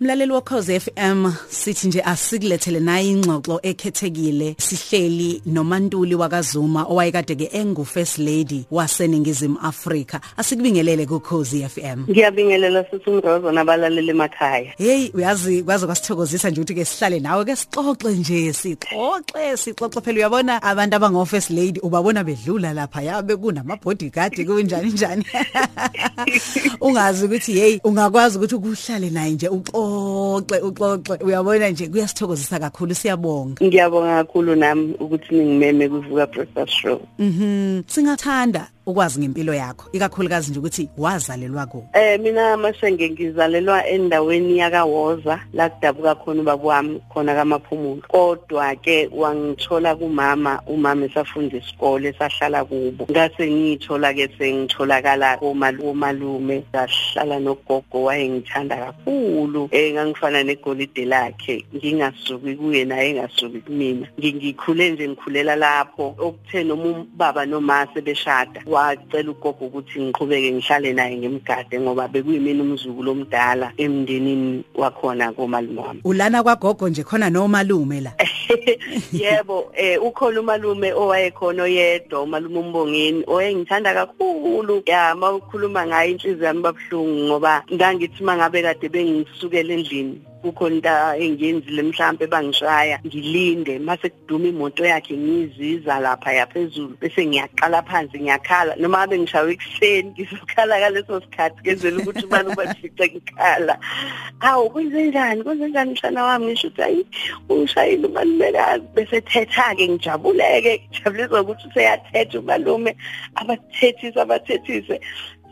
Mlaleli wokhoze FM sithi nje asikulethele nayi ingxoxo ekhethekile. Sihleli noMantuli wakazuma owayekade ke engu first lady waseningizimu Afrika. Asikubingelele kukhozi FM Ngiyabingelela sithi umrozo nabalaleli emakhaya. Hey uyazi kwaze kwasithokozisa nje ukuthi ke sihlale nawe ke sixoxe nje sixoxe sixoxe phela uyabona abantu abango first lady ubabona bedlula lapha yabe kunama bodyguard kunjani njani? Ungazi ukuthi hey ungakwazi ukuthi ukuhlale naye nje uxo uxoxe uxoxe. Uyabona nje kuyasithokozisa kakhulu siyabonga. Ngiyabonga kakhulu nami ukuthi ningimeme kuvuka breakfast show mhm. Singathanda. Ukwazi ngempilo yakho ikakhulukazi nje ukuthi wazalelwa ku eh mina masenge ngizalelwa endaweni yakawoza la kudabuka khona ubaba wami khona kamaphumulo. Kodwa ke wangithola kumama umama esafunda isikole sahlala kubo. Ngase ngithola ke sengitholakala komalume sahlala nogogo wayengithanda kakhulu eh ngangifana negolide lakhe. Ngingasuki kuye naye engasuki kumina. Ngikhule nje ngikhulela lapho. Okuthe noma ubaba noma sebeshada wacela ugogo ukuthi ngiqhubeke ngihlale naye ngemgade ngoba bekuyimini umzukulu omdala emndenini wakhona komalume wami. Ulana kwagogo nje khona nomalume la? Yebo eh ukhona umalume owayekhona oyedwa umalume umbongeni oyengithanda kakhulu. Ya mawukhuluma ngayo inhliziyo yami babhlungu ngoba ngangithi mangabe kade bengisukela endlini. Kukhona into engiyenzile mhlambe bangishaya ngilinde. Mase kuduma imoto yakhe ngiziza lapha yaphezulu bese ngiyaqala phansi ngiyakhala. Noma abe ngishawe ekuseni ngizokhala ngaleso sikhathi ngenzela ukuthi ubani ubafice ngikhala. Hawu kwenzenjani kwenzenjani mshana wami? Ngisho ukuthi ayi ungishayile umalumekazi. Bese thetha ke ngijabuleke ngijabulezwa ukuthi useyathetha umalume abathethise abathethise.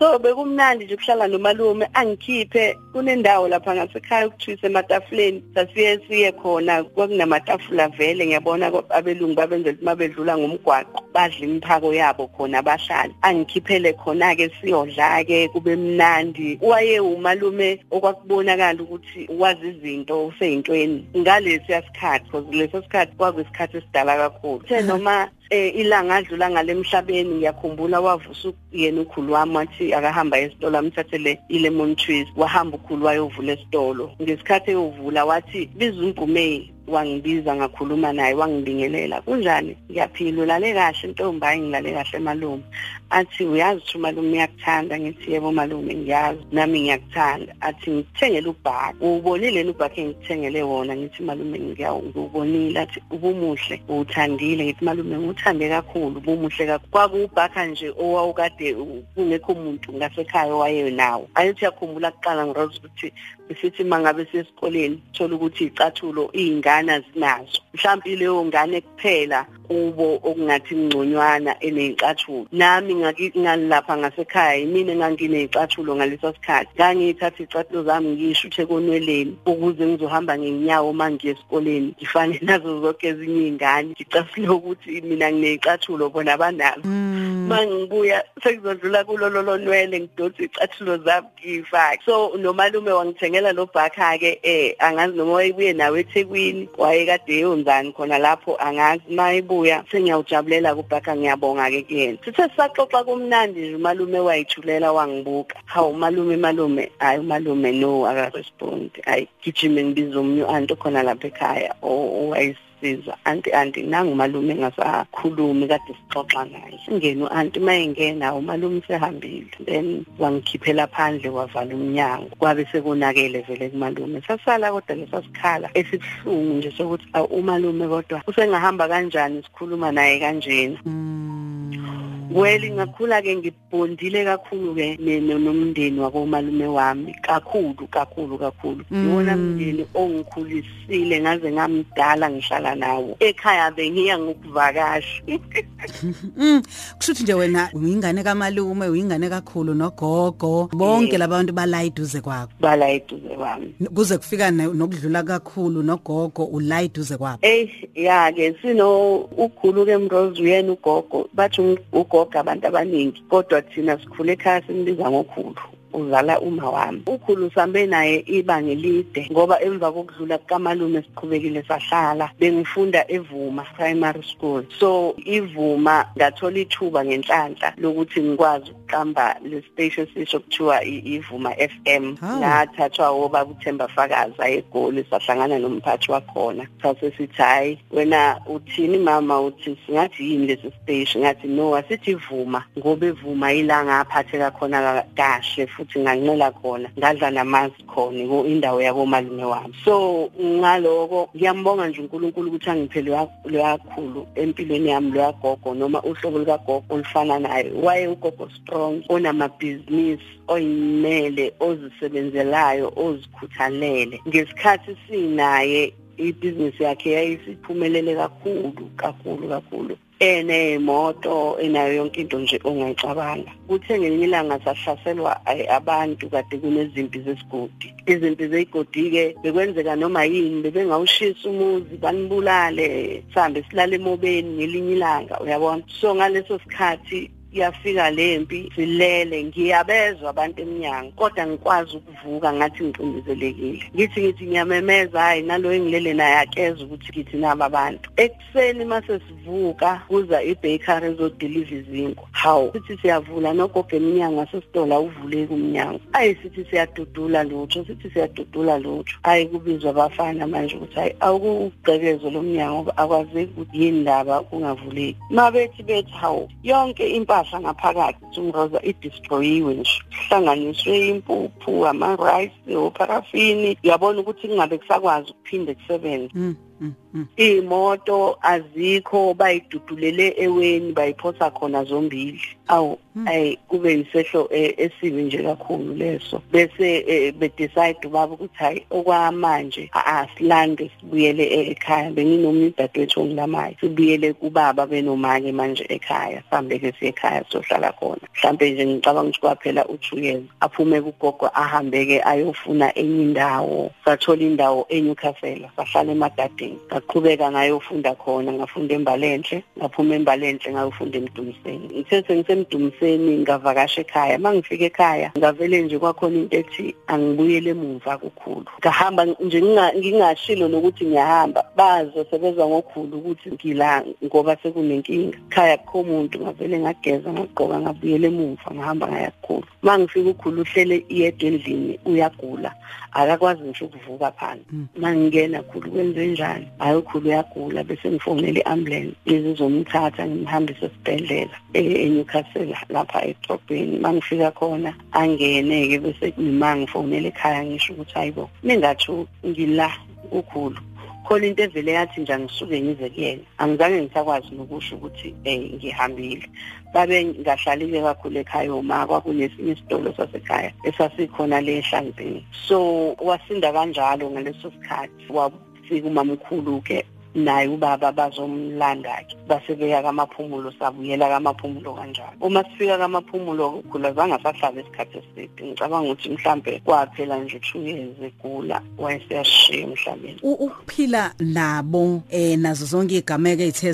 So bekumnandi nje ukuhlala nomalume angikhiphe kunendawo lapha ngasekhaya ukuthuise ematafuleni. Sasiye siye khona kwakunamatafula vele ngiyabona abelungu babenzela ukuthi mabedlula ngomgwaqo badla imphako yabo khona abahlali angikhiphele khona ke siyodla ke kube mnandi. Waye umalume okwakubonakala ukuthi wazi izinto useyintweni. Ngalesi yasikhathi because leso sikhathi kwakuyisikhathi esidala kakhulu. The noma eh ilanga adlula ngalemhlabeni ngiyakhumbula wavusa yena ukhulu wami wathi akahamba esitolo amthathele ilemon trees wahamba ukhulu wayovula esitolo. Ngesikhathi eyovula wathi biza umpumeli wangibiza ngakhuluma naye wangibingelela kunjani? Ngiyaphila ulale kahle ntombi hayi ngilale kahle malume. Athi uyazi ukuthi malume uyakuthanda? Ngithi yebo malume ngiyazi. Nami ngiyakuthanda. Athi ngithengele ubhaka ubonile ubhaka engithengele wona? Ngithi malume ngiyawubonile athi ubumuhle uthandile ngithi malume nguthande kakhulu ubumuhle kakhulu. Kwakuwubhaka nje owawukade kungekho umuntu ngasekhaya owayenawo. Ayithi yakhumbula kuqala ngiroza ukuthi besithi mangabe sesikoleni thola ukuthi icathulo iy'ngane zinazo mhlawumbe leyo ngane kuphela kubo okungathi ngconywana eney'cathulo nami ngalapha ngasekhaya yimina enganginey'cathulo ngaleso sikhathi. Ngangiyithatha iy'cathulo zami ngiyishuthe konweleni ukuze ngizohamba ngenyawo uma ngiye esikoleni. Ngifane nazo zonke ezinye iy'ngane ngicasule ukuthi mina nginey'cathulo bona banazo mangibuya sekuzodlula kulo lolo nwele ngidonsa iy'cathulo zami ngiyifake. So nomalume wangithengela lo bhakha ke eh angazi noma wayebuye nawe eThekwini wayekade eyonzani khona lapho angazi mayibuya sengiyawujabulela kubhakha ngiyabonga ke kuyena. Sithe saxoxa kumnandi nje umalume wayithulela wangibuka. Hawu umalume malume hayi umalume no akarespond hayi gijime ngibiza umnyu anti khona lapha ekhaya owayis siza anti anti nangumalume engasakhulumi kade sixoxa naye. Singena u-anti uma engena umalume sehambile then wangikhiphela phandle wavala umnyango. Kwabe sekonakele vele kumalume. Sasala kodwa lesasikhala esibuhlungu nje sokuthi umalume kodwa usengahamba kanjani sikhuluma naye kanjena? Well ngakhula ke ngibondile kakhulu ke nomndeni wakomalume wami. Kakhulu kakhulu kakhulu. Iwona mndeni ongikhulisile ngaze ngamdala ngihlala nawo. Ekhaya bengiya ngokuvakasha. Kushuthi nje wena uyingane kamalume uyingane kakhulu nogogo. Bonke labantu bala iduze kwakho. Bala iduze kwami. Kuze kufika nokudlula kakhulu nogogo ula iduze kwabo eh ya ke sino ukhulu ke mrozi uyena ugogo. Bathi ugogo abantu abaningi kodwa thina sikhule ekhaya simbiza ngokhulu. Uzala uma wami. Ukhulu sambe naye ibanga elide ngoba emva kokudlula kamalume siqhubekile sahlala bengifunda evuma primary school. So ivuma ngathola ithuba ngenhlanhla lokuthi ngikwazi ukuqamba le station sisho kuthiwa ivuma FM ngathathwa oba kuthemba fakaza egoli sahlangana nomphathi wakhona. Sase sithi hayi wena uthini mama? Uthi singathi yini lesi station? Ngathi no asithi ivuma ngoba ivuma ilanga aphatheka khona kahle futhi. Nganqela khona ngadla namazi khona indawo yakomalume wami. So ngaloko ngiyambonga nje uNkulunkulu ukuthi angiphe loyakhulu empilweni yami loyagogo noma uhlobo lukagogo olufana naye. Waye ugogo strong onamabhizinisi oyimele ozisebenzelayo ozikhuthalele. Ngesikhathi sinaye ibhizinisi yakhe yayisiphumelele kakhulu kakhulu kakhulu. Enemoto enayo yonke into nje ongayicabanga. Kuthe ngelinye ilanga sahlaselwa abantu kade kunezimpi zesigodi. Izimpi zeyigodi-ke bekwenzeka noma yini bebengawushisa umuzi banibulale sihambe silale emobeni ngelinye ilanga uyabona? So ngaleso sikhathi yafika lempi silele ngiyabezwa abantu eminyango kodwa ngikwazi ukuvuka ngathi ngiqindezelekile ngithi ngithi ngiyamemeza hayi nalo engilele naye akeza ukuthi ngithi naba abantu. Ekuseni mase sivuka kuza ibakery ezodeliver izinkwa hawu sithi siyavula nogogo eminyango asesitola uvuleki umnyango ayi sithi siyadudula lutho sithi siyadudula lutho. Ayi kubizwa abafana manje ukuthi hayi awukugqekezo lomnyango akwazeki ukuthi yini ndaba kungavuleki. Mabethi bethi hawu yonke impahla impahla ngaphakathi umroza idestroyiwe nje. Kuhlanganiswe impuphu ama-rice oparafini uyabona ukuthi kungabe kusakwazi ukuphinde kusebenze iy'moto azikho bayidudulele eweni bayiphosa khona zombili. Awu ayi kube yisehlo esibi nje kakhulu leso. Bese bedecide ubaba ukuthi hayi okwamanje asilande sibuyele ekhaya benginomnye udadewethu ongilamayo sibuyele kubaba benomake manje ekhaya sihambe-ke siye ekhaya sohlala khona. Mhlampe nje ngicabanga ukuthi kwaphela uthuyeza aphume kugogo ahambe-ke ayofuna enye indawo sathola indawo eNewcastle sahlala emadadeni. Ngaqhubeka ngayofunda khona ngafunda embalenhle ngaphuma embalenhle ngayofunda emdumiseni. Ngithe sengisemdumiseni ngavakasha ekhaya. Mangifika ekhaya ngavele nje kwakhona into ethi angibuyele emuva kukhulu. Ngahamba nje ngingashilo nokuthi ngiyahamba. Bazo sebezwa ngokhulu ukuthi ngila ngoba sekunenkinga. Ekhaya kukho umuntu ngavele ngageza ngagqoka ngabuyela emuva ngahamba ngaya kukhulu. Mangifika ukhulu uhlele iyedwa endlini uyagula. Akakwazi ngisho ukuvuka phansi. Mangingena khulu kwenze njani? Hayi ukhulu uyagula bese ngifonela i-ambulance izizomthatha ngimhambise esibhedlela eNewcastle lapha edrobheni mangifika khona angene-ke bese ngima ngifonela ekhaya ngisho ukuthi hayibo ningathi ngila ukhulu. Khona into evele yathi nje angisuke ngize kuyena. Angizange ngisakwazi nokusho ukuthi eh ngihambile. Babe ngahlalile kakhulu ekhaya uma kwakunesinye isitolo sasekhaya esasikhona le ehlangibeni so wasinda kanjalo ngaleso sikhathi wafika umamkhulu ke naye ubaba bazomlanda-ke basebeya kamaphumulo sabuyela kamaphumulo kanjalo. Uma sifika kamaphumulo kugula zangasahlala isikhathi eside. Ngicabanga ukuthi mhlambe kwaphela nje two years egula wayeseyashiya emhlabeni ukuphila nabo eh nazo zonke igameko ezithe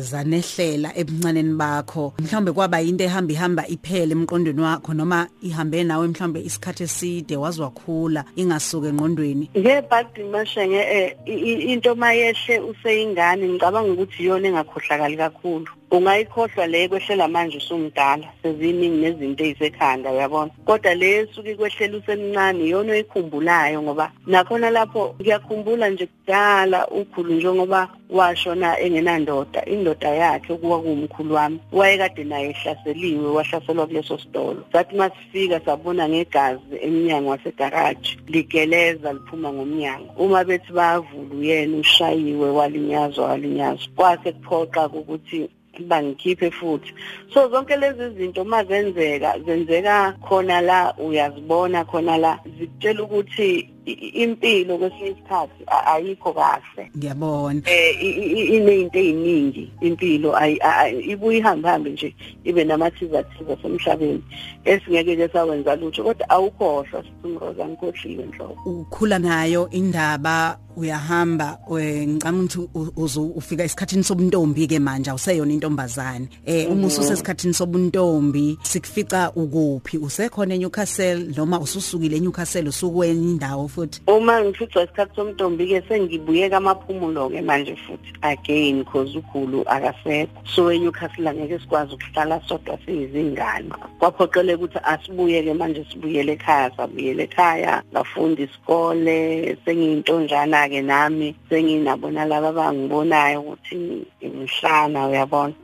zanehlela ebuncaneni bakho mhlambe kwaba into ehamba ihamba iphele emqondweni wakho noma ihambe nawe mhlambe isikhathi eside wazwakhula ingasuke engqondweni? Ngebhadi mashenge into mayehle useyingane ngicabanga ukuthi iyona engakhohlakali kakhulu. Ungayikhohlwa le kwehlela manje usumdala seziningi nezinto ezisekhanda uyabona? Kodwa le esuke kwehlela usemncane iyona oyikhumbulayo ngoba nakhona lapho ngiyakhumbula nje kudala ukhulu njengoba washona engenandoda indoda yakhe okuwa kuwumkhulu wami wayekade naye ehlaseliwe wahlaselwa kuleso sitolo. Sathi masifika sabona ngegazi emnyango wasegaraji ligeleza liphuma ngomnyango. Uma bethi bayavula uyena ushayiwe walinyazwa walinyazwa. Kwase kuphoqa ukuthi bangikhiphe futhi. So zonke lezi zinto mazenzeka zenzeka khona la uyazibona khona la zikutshela ukuthi i- i- impilo kwesinye isikhathi a- ayikho kahle. Ngiyabona. Eh i- i- i- inezinto eziningi impilo ayi- a- a- ibuye ihambe hambe nje ibe namathiza thiza semhlabeni esingeke ke sawenza lutho kodwa awukhohlwa sithumroza ngikhohliwe nhlobo. Ukhula nayo indaba uyahamba we- ngicama ukuthi u- uzu ufika esikhathini sobuntombi ke manje awuseyona intombazane. Eh uma ususesikhathini sobuntombi sikufica ukuphi? Usekhona eNewcastle noma ususukile eNewcastle usukwenye indawo futhi. Uma ngificwa isikhathi somntombi ke sengibuyeka amaphumulo ke manje futhi. Again because ukhulu akasekho. So eNewcastle angeke sikwazi ukuhlala sodwa siyizingane. Kwaphoqeleka ukuthi asibuyeke manje sibuyele ekhaya sabuyele ekhaya ngafunda isikole. Sengiyintonjana ke nami senginabona laba abangibonayo ukuthi imhlana uyabona?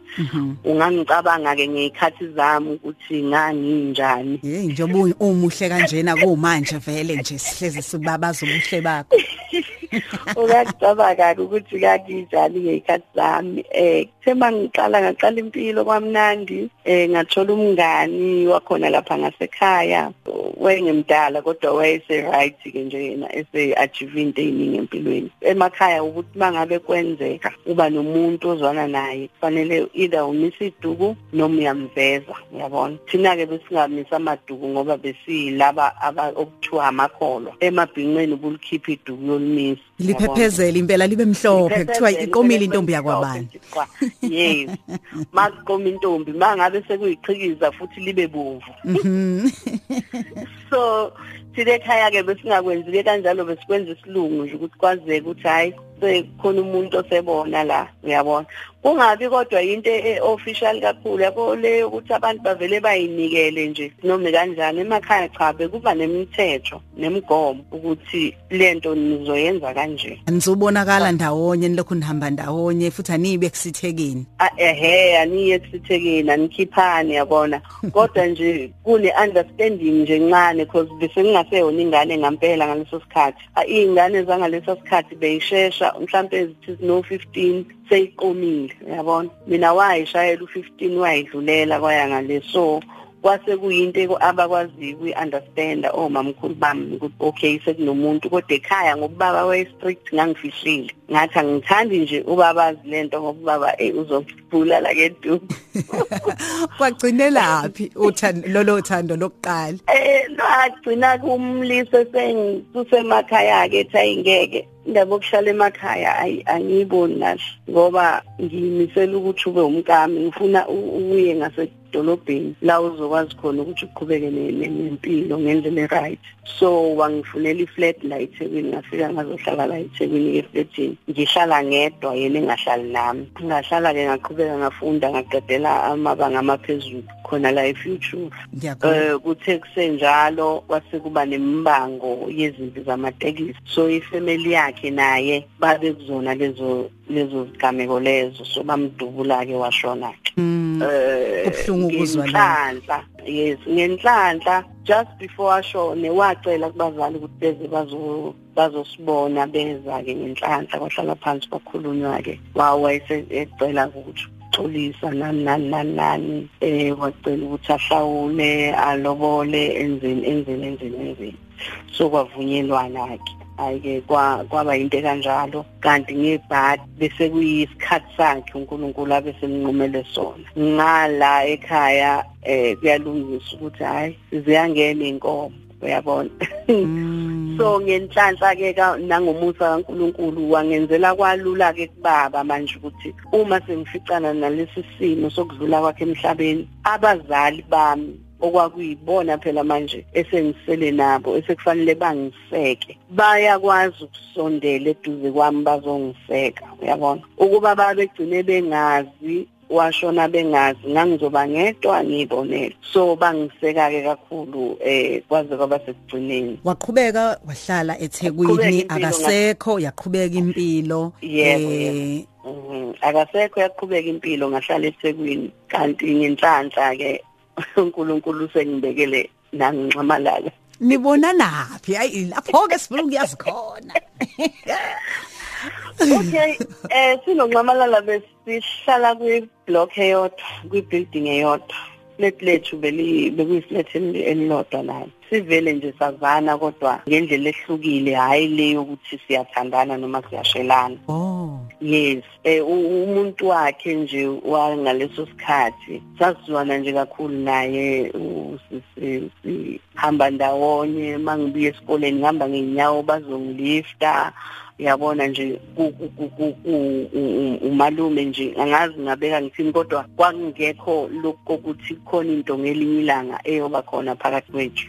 Ungangicabanga ke ngezikhathi zami ukuthi nganginjani hey njengoba umuhle kanjena kumanje vele nje sihleze sibabaza ubuhle bakho. Uyacabanga ukuthi kakinjani ngeyikhathi zami? Eh thema ngiqala ngaqala impilo kwamnandi eh ngathola umngani wakhona lapha ngasekhaya. Wengemdala kodwa wayese right ke nje yena ese achieve into eziningi empilweni. Emakhaya ukuthi mangabe kwenzeka uba nomuntu ozwana naye kufanele either umisa iduku noma uyamveza uyabona? Thina ke besingamisa amaduku ngoba besiyilaba aba okuthiwa amakholwa. Emabhinqweni ubulikhipha iduku yolimisa. Liphephezela impela libe mhlophe. Kuthiwa iqomile intombi yakwabani yes. Makuqoma intombi mangabe sekuyiqhikiza futhi libe bovu. Mhm. So thina ekhaya ke besingakwenzi ke kanjalo besikwenza isilungu nje ukuthi kwazeke ukuthi hayi sekhona umuntu osebona la uyabona? Kungabi kodwa into e-official kakhulu. Yabo leyo ukuthi abantu bavele bayinikele nje noma kanjani? Emakhaya cha bekuba nemithetho nemigomo ukuthi lento nizoyenza kanje. Anizobonakala ndawonye nilokhu nihamba ndawonye futhi anibe kusithekeni ehe aniye kusithekeni anikhiphani yabona? Kodwa nje kune understanding nje ncane because bese ngingaseyona ingane ngampela ngaleso sikhathi. Iy'ngane zangaleso sikhathi beyishesha mhlampe ezithi no 15 seyiqomile. Yabona mina wayishayela u15 wayidlulela kwaya ngale. So kwase kuyinto abakwaziyo ukuyi-understanda omamkhulu bami ukuthi okay sekunomuntu kodwa ekhaya ngoba ubaba waye-strict ngangifihlile. Ngathi angithandi nje ubabazi lento ngoba ubaba eyi uzobulala keduku kwagcine laphi uthando lolo thando lokuqala? Eh lagcina kumliso sengisemakhaya ke ethi ayingeke indaba yokuhlala emakhaya angiyiboni kahle ngoba ngiyimisela ukuthi ube umkami ngifuna uye ngasedolobheni la uzokwazi khona ukuthi uqhubeke ne- ne- nempilo ngendlela e-right. So wangifunela iflat la eThekwini ngafika ngazohlala la eThekwini eflatini. Ngihlala ngedwa yena engahlali nami. Ngahlala ke ngaqhubeka ngafunda ngaqedela amabanga amaphezulu. Khona la efuture. Ngiyakho eh kuthe kusenjalo kwase kuba nembango yezimpi zamatekisi. So ifamily yakhe naye babe kuzona lezo lezo zigameko lezo. So bamdubula ke washona ke Mm, eh Kubuhlungu ukuzwa lokho. ngenhlanhla yes ngenhlanhla just before ashone wacela kubazali ukuthi beze bazo bazosibona beza ke ngenhlanhla kwahlala phansi kwakhulunywa ke wawayesecela ukuthi xolisa nani nani nani nani eh wacela ukuthi ahlawule alobole enzeni enzeni enzeni enzeni. So kwavunyelwana ke ayike kwaba into kanjalo kanti ngebhadi bese kuyisikhathi sakhe uNkulunkulu abesemnqumele sona. Ngala ekhaya eh kuyalungisa ukuthi hayi ziyangena inkomo uyabona? Mm, so ngenhlanhla ke nangomusa kaNkulunkulu wangenzela kwalula ke kubaba manje ukuthi uma sengificana nalesi simo sokudlula kwakhe emhlabeni abazali bami okwakuyibona phela manje esengisele nabo esekufanele bangiseke bayakwazi ukusondela eduze kwami bazongiseka uyabona? Ukuba babegcine bengazi washona bengazi ngangizoba ngedwa ngibonele so bangiseka ke kakhulu eh kwaze kwaba sekugcineni waqhubeka wahlala eThekwini akasekho yaqhubeka impilo Yebo, eh Mhm. akasekho yaqhubeka impilo ngahlala eThekwini. Kanti ngenhlanhla ke uNkulunkulu sengibekele nanginxamalala nibona naphi? Hayi lapho ke sifuna ukuyazi khona. okay eh sinonxamalala besihlala kwi block eyodwa kwi building eyodwa. Flat lethu beli bekuyiflat elilodwa nayo sivele nje savana kodwa ngendlela ehlukile hayi le yokuthi siyathandana noma siyashelana. Oh. Yes eh umuntu wakhe nje wangaleso sikhathi sasizwana nje kakhulu naye sihamba ndawonye mangibuye esikoleni ngihamba ngeenyawo bazongilifta. Uyabona nje ku- ku- ku- ku- ku- u- u- umalume nje angazi ngabeka ngithini kodwa kwakungekho lokho kokuthi khona into ngelinye ilanga eyoba khona phakathi kwethu.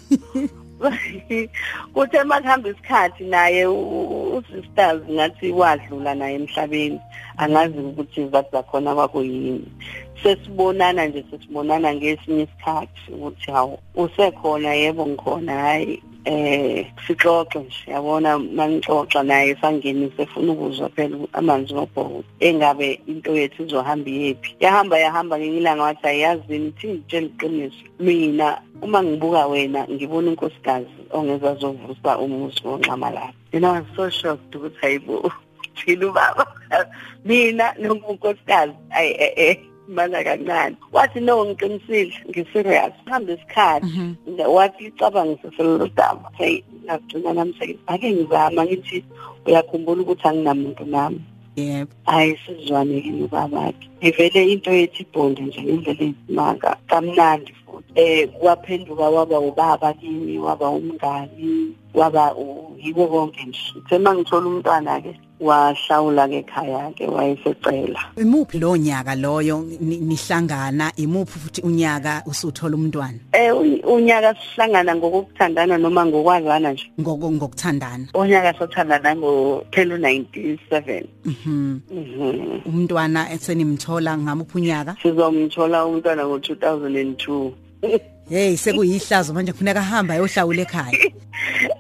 Kuthe makuhamba isikhathi naye u- usisters ngathi wadlula naye emhlabeni angazi ukuthi zathi zakhona kwakuyini. Sesibonana nje sesibonana ngesinye isikhathi ukuthi hawu usekhona yebo ngikhona hayi eh sixoxe nje yabona mangixoxa naye sangenise efuna ukuzwa phela amanzi ngobhoko engabe into yethu izohamba iyephi. Yahamba yahamba ngenye ilanga wathi ayazini thi ngitshela iqiniso mina uma ngibuka wena ngibona unkosikazi ongeza zovusa umuzi wonxamalala. I was so shocked ukuthi hayibo thina ubaba mina nonkosikazi ay eh eh mana kancane. Wathi no ngiqinisile ngiserious. Hamba isikhathi. Wathi icabanga selelo daba. Hey ngagcina namhlanje ake ngizama ngithi uyakhumbula ukuthi anginamuntu nami. Yebo. Hayi sizwane yini ubabakhe. Ivele into yethi ibhonde nje ngendlela eyisimanga kamnandi futhi. Eh waphenduka waba ubaba kimi waba umngani waba u- yibo konke nje. Uthe mangithola umntwana ke wahlawula ke ekhaya ke wayesecela. Imuphi lo nyaka loyo ni- nihlangana? Imuphi futhi unyaka usuthola umntwana? Eh u- unyaka sihlangana ngokuthandana noma ngokwazana nje. Ngoko ngokuthandana. Onyaka sothandana ngophelo 97 mhm. Mhm. Umntwana esenimthola ngamuphi unyaka? Sizomthola umntwana ngo2002 hey sekuyihlazo manje kufuneka ahamba ayohlawula ekhaya.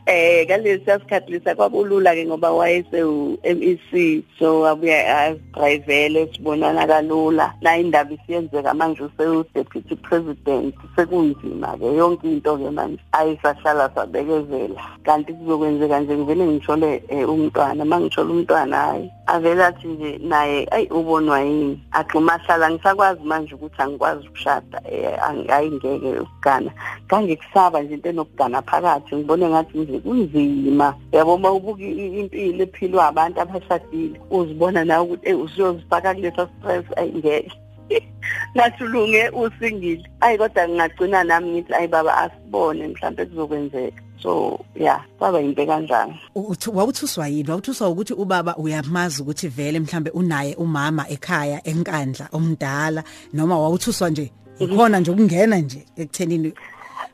Eh kalesiya sikhathi lesa kwabulula ke ngoba wayese MEC so abuya asidrivele sibonana kalula. La indaba isiyenzeka manje useyu deputy president sekunzima ke yonke into ke manje ayisahlala sabekezela. Kanti kuzokwenzeka nje ngivele ngithole eh, umntwana mangithola umntwana hayi avele athi nje naye ayi ubonwa yini? Agxuma ahlala ngisakwazi manje ukuthi angikwazi ukushada eh, ang- ayingeke ukugana kangikusaba nje into enokugana phakathi ngibone ngathi nje kunzima. Yabo uma ubuka i- i- impilo ephilwa abantu abashadile uzibona nawe ukuthi eh usiyozifaka kulesa stress ayingeke ngathulunge usingile. Ayi kodwa ngingagcina nami ngithi ayi baba asibone mhlawumbe kuzokwenzeka. So yeah kwaba yinto kanjani uthi wawuthuswa yini wawuthuswa ukuthi ubaba uyamazi ukuthi vele mhlambe unaye umama ekhaya enkandla omdala noma wawuthuswa nje? Ikhona nje ukungena nje ekuthenini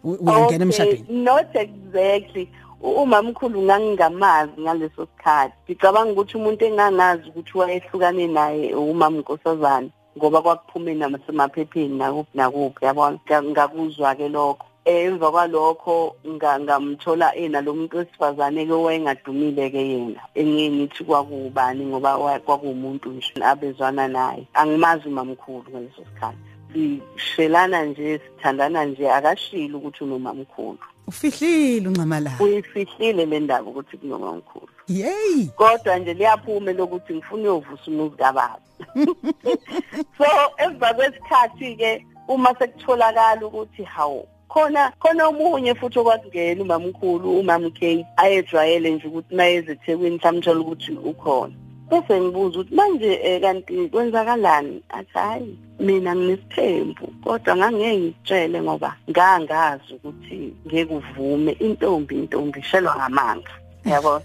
u- uyangena emshadweni. not exactly. U- umamkhulu ngangingamazi ngaleso sikhathi ngicabanga ukuthi umuntu engangazi ukuthi wayehlukane naye umama nkosazana ngoba kwakuphume nasemaphepheni nakuphi nakuphi yabona? Nga- ngakuzwa ke lokho. Emva kwalokho nga- ngamthola ena lo muntu wesifazane ke wayengadumile ke yena engiye ngithi kwakubani ngoba wa- kwakuwumuntu nje abezwana naye. Angimazi umamkhulu ngaleso sikhathi. Sishelana nje sithandana nje akashilo ukuthi unomamkhulu ufihlile uncamala. Uyifihlile le ndaba ukuthi kunomamkhulu yey! Kodwa nje liyaphume lokuthi ngifuna uyovusa umuzi kababa so emva kwesikhathi ke uma sekutholakala ukuthi hawu khona khona omunye futhi okwakungena umamkhulu umam K ayejwayele nje ukuthi mayeze eThekwini samthola ukuthi ukhona. Bese ngibuza ukuthi manje eh, kanti kwenzakalani? Athi hayi mina nginesithembu kodwa ngangeke ngitshele ngoba ngangazi ukuthi ngeke uvume intombi intombi ishelwa ngamanga. Yabo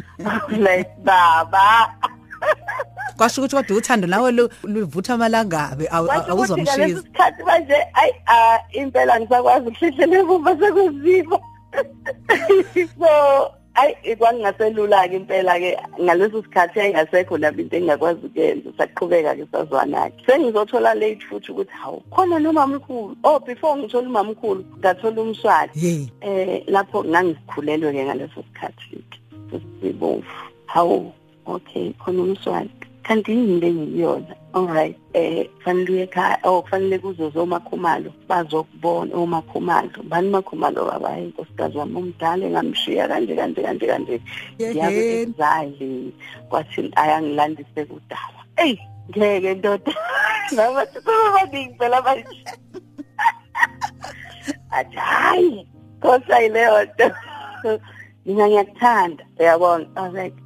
like baba. Kwasho ukuthi kodwa uthando nawe lu- luvutha amalangabe awu- Kwasho ukuthi ngaleso awuzomshiza sikhathi manje ayi impela ngisakwazi ukuhlehlela emuva sekuzima so ayi kwangingaselula ke impela ke ngaleso sikhathi ayingasekho lapho into engakwazi ukuyenza saqhubeka ke sazwana ke sengizothola late futhi ukuthi hawu khona nomamkhulu oh before ngithola umamkhulu ngathola umswati hey eh lapho ngangikhulelwe ke ngaleso sikhathi sibomvu hawu okay khona umswati kanti yini lengiyona alright eh fanele uye ekhaya oh kufanele kuzo zomakhumalo bazokubona omakhumalo bani makhumalo baba? Inkosikazi wami omdala engamshiya kanje kanje kanje kanje. Ngiyabe Yeheni. exile kwathi ayangilandise kudala. Ey ngeke ndoda. Nabathi baningi phela manje. Athi hayi kosa ileyo nto. Mina ngiyakuthanda uyabona? I was like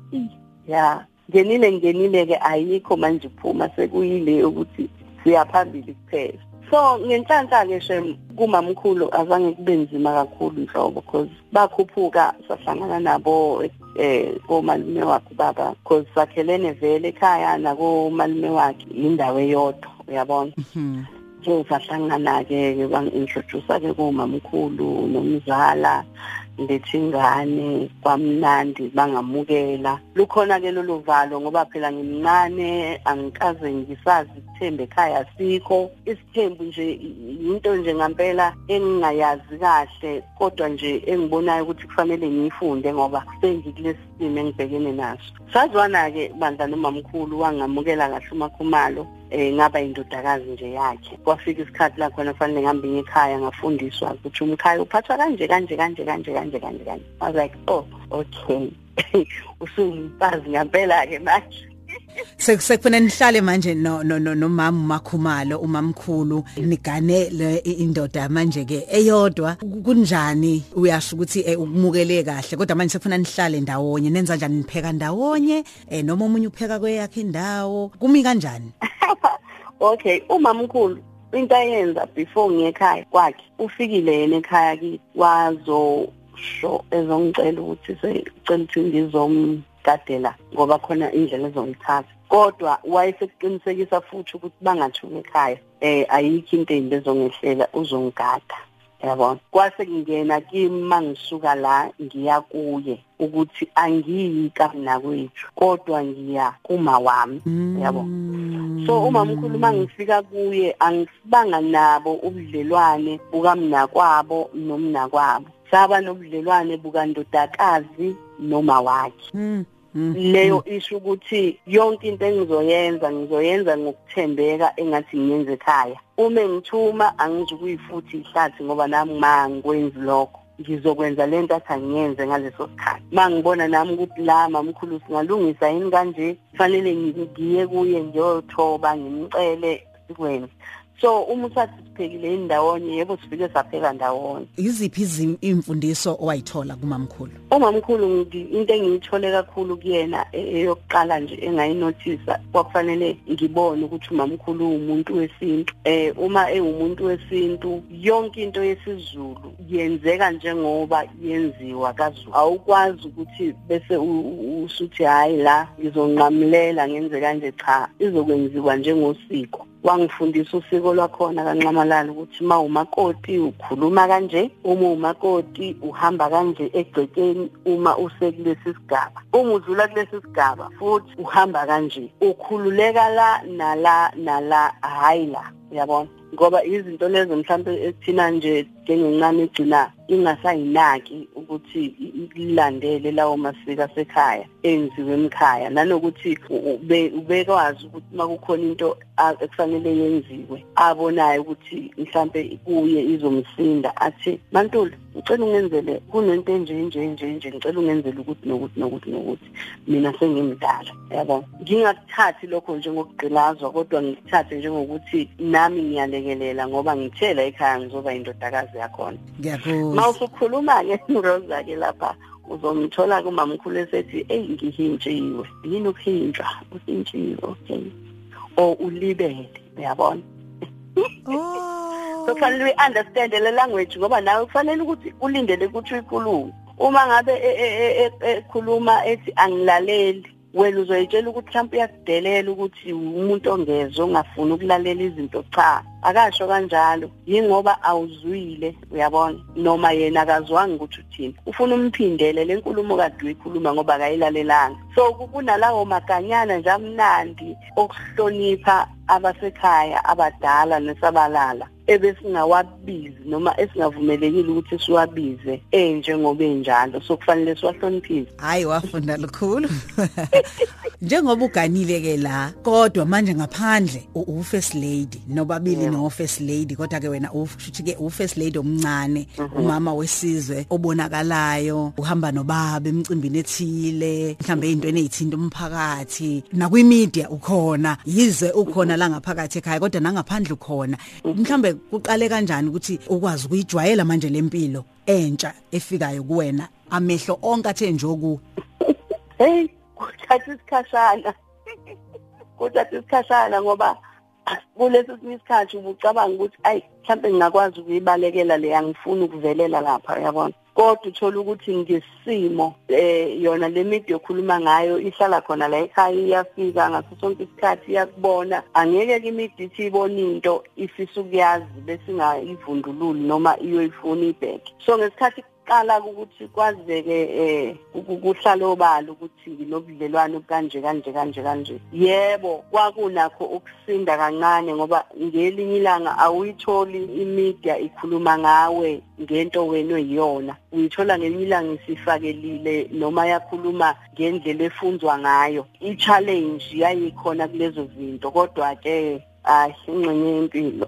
yeah ngenile ngenile ke ayikho manje uphuma sekuyile ukuthi siyaphambili kuphela. So ngenhlanhla ke shem kumamkhulu azange kube nzima kakhulu inhlobo because bakhuphuka sahlangana nabo eh komalume wakhe baba because sakhelene vele ekhaya nakomalume wakhe indawo eyodwa uyabona? Nje sahlangana ke bangi-introduce ke kumamkhulu nomzala lethi ingane kwamnandi bangamukela. Lukhona ke lolu valo ngoba phela ngimncane angikaze ngisazi isithembu ekhaya sikho. Isithembu nje into nje ngampela engingayazi kahle kodwa nje engibonayo ukuthi kufanele ngiyifunde ngoba sengikulesi simo engibhekene naso. Sazwana ke bandla nomamkhulu wangamukela kahle umakhumalo. Eh ngaba indodakazi nje yakhe. Kwafika isikhathi la khona kufanele ngihambe ngekhaya ngafundiswa ukuthi umkhaya uphathwa kanje kanje kanje kanje kanje kanje kanje. I was like oh okay. Usungumfazi ngempela ke manje. Sekufuna nihlale manje no no no nomama umakhumalo umamkhulu nigane indoda manje ke eyodwa. Kunjani? Uyasho ukuthi ukumukele kahle kodwa manje sekufuna nihlale ndawonye nenza kanjani nipheka ndawonye? Noma umunye upheka kweyakhe indawo? Kumi kanjani? Okay umamkhulu into ayenza before ngekhaya kwakhe ufikile yena ekhaya kithi wazosho ezongicela ukuthi secela ukuthi ngizomgadela ngoba khona indlela ezongithatha kodwa wayesekuqinisekisa futhi ukuthi bangathuki ekhaya eh ayikho into embi ezongehlela uzongigada yabona? Kwase kungena kimi mangisuka la ngiya kuye ukuthi angiyi kamna kwethu kodwa ngiya kuma wami yabo so uma mkhulu mangifika kuye angisibanga nabo ubudlelwane bukamna kwabo nomna kwabo. Saba nobudlelwane bukandodakazi noma wakhe. Leyo isho ukuthi yonke into engizoyenza ngizoyenza ngokuthembeka engathi ngiyenze ekhaya. Uma ngithuma angizukuyifutha ihlathi ngoba nami mangikwenzi lokho. Ngizokwenza lento athi angiyenze ngaleso sikhathi. Mangibona nami ukuthi la mamkhulu singalungisa yini kanje? Kufanele ngiye kuye ngiyothoba ngimcele sikwenze. So uma usathi siphekile indawonye yebo sifike sapheka ndawonye. Iziphi imfundiso owayithola kumamkhulu? Umamkhulu into engiyithole kakhulu kuyena eyokuqala nje engayinothisa kwakufanele ngibone ukuthi umamkhulu umuntu wesintu. Eh uma ewumuntu wesintu yonke into yesizulu yenzeka njengoba yenziwa kaZulu. Awukwazi ukuthi bese usuthi hayi la ngizonqamulela ngenze kanje cha izokwenziwa njengosiko. Wangifundisa usiko lwakhona kanqamalala ukuthi ma umakoti ukhuluma kanje uma umakoti uhamba kanje egcekeni uma usekulesi sigaba. Uma udlula kulesi sigaba futhi uhamba kanje ukhululeka la nala nala hayi la uyabona? Ngoba izinto lezo mhlawumbe ethina nje njengencane egcina ingasayinaki ukuthi ilandele lawo masiko asekhaya enziwe emakhaya. Nanokuthi ubekwazi ukuthi makukhona into ekufanele yenziwe abonayo ukuthi mhlambe kuye izomsinda athi mantuli ngicela ungenzele kunento enje nje nje nje ngicela ungenzele ukuthi nokuthi nokuthi nokuthi. Mina sengimdala yabona ngingakuthathi lokho njengokugqilazwa kodwa ngikuthathe njengokuthi nami ngiyalekelela ngoba ngithela ekhaya ngizoba indodakazi yakhona. Ngiyakuzwa. Mawusukhuluma ke Rosa ke lapha uzomthola kumamkhulu esethi hey ngihintshiwe yini ukuhintsha uhintshiwe okay. O ulibele uyabona? Oh. So kufanele uyi-understand le language ngoba nawe kufanele ukuthi ulindele ukuthi uyikhulume uma ngabe ekhuluma ethi angilaleli wena uzoyitshela ukuthi mhlawumbe uyakudelela ukuthi umuntu ongezwe ongafuni ukulalela izinto cha. Akasho kanjalo yingoba awuzwile uyabona? Noma yena akazwanga ukuthi uthini? Ufuna umphindele le nkulumo kade uyikhuluma ngoba akayilalelanga. So kunalawo maganyana nje amnandi okuhlonipha abasekhaya abadala nesabalala ebesingawabizi noma esingavumelekile ukuthi siwabize enjengoba enjalo. So kufanele siwahloniphise hayi wafunda lukhulu. Njengoba uganile ke la kodwa manje ngaphandle u first lady nobabili no first lady kodwa ke wena ushuthi ke u first lady omncane umama wesizwe obonakalayo uhamba nobaba emcimbini ethile mhlambe izintweni ezithinta umphakathi. Nakwimedia ukhona yize ukhona la ngaphakathi ekhaya kodwa nangaphandle ukhona. Mhlambe kuqale kanjani ukuthi ukwazi ukuyijwayela manje lempilo entsha efikayo kuwena? Amehlo onke athe njoku hey kuthatha isikhashana. Kuthatha isikhashana ngoba kulesi isikhathi ubucabanga ukuthi ayi mhlawumbe ngingakwazi ukuyibalekela le angifuni ukuvelela lapha yabona kodwa uthola ukuthi ngesimo eh yona le media okhuluma ngayo ihlala khona la ekhaya iyafika ngaso sonke isikhathi iyakubona. Angeke ke imidi ithi ibona into ifisa ukuyazi bese ingayivundululi noma iyoyifuna ibheke. So ngesikhathi qala ukuthi kwazeke eh ukuhlala obala ukuthi nobudlelwano kanje kanje kanje kanje. Yebo kwakunakho ukusinda kancane ngoba ngelinye ilanga awuyitholi imedia ikhuluma ngawe ngento wena oyiyona. Uyithola ngelinye ilanga isifakelile noma yakhuluma ngendlela efunzwa ngayo. I-challenge yayikhona kulezo zinto kodwa ke hayi ingxenye yempilo.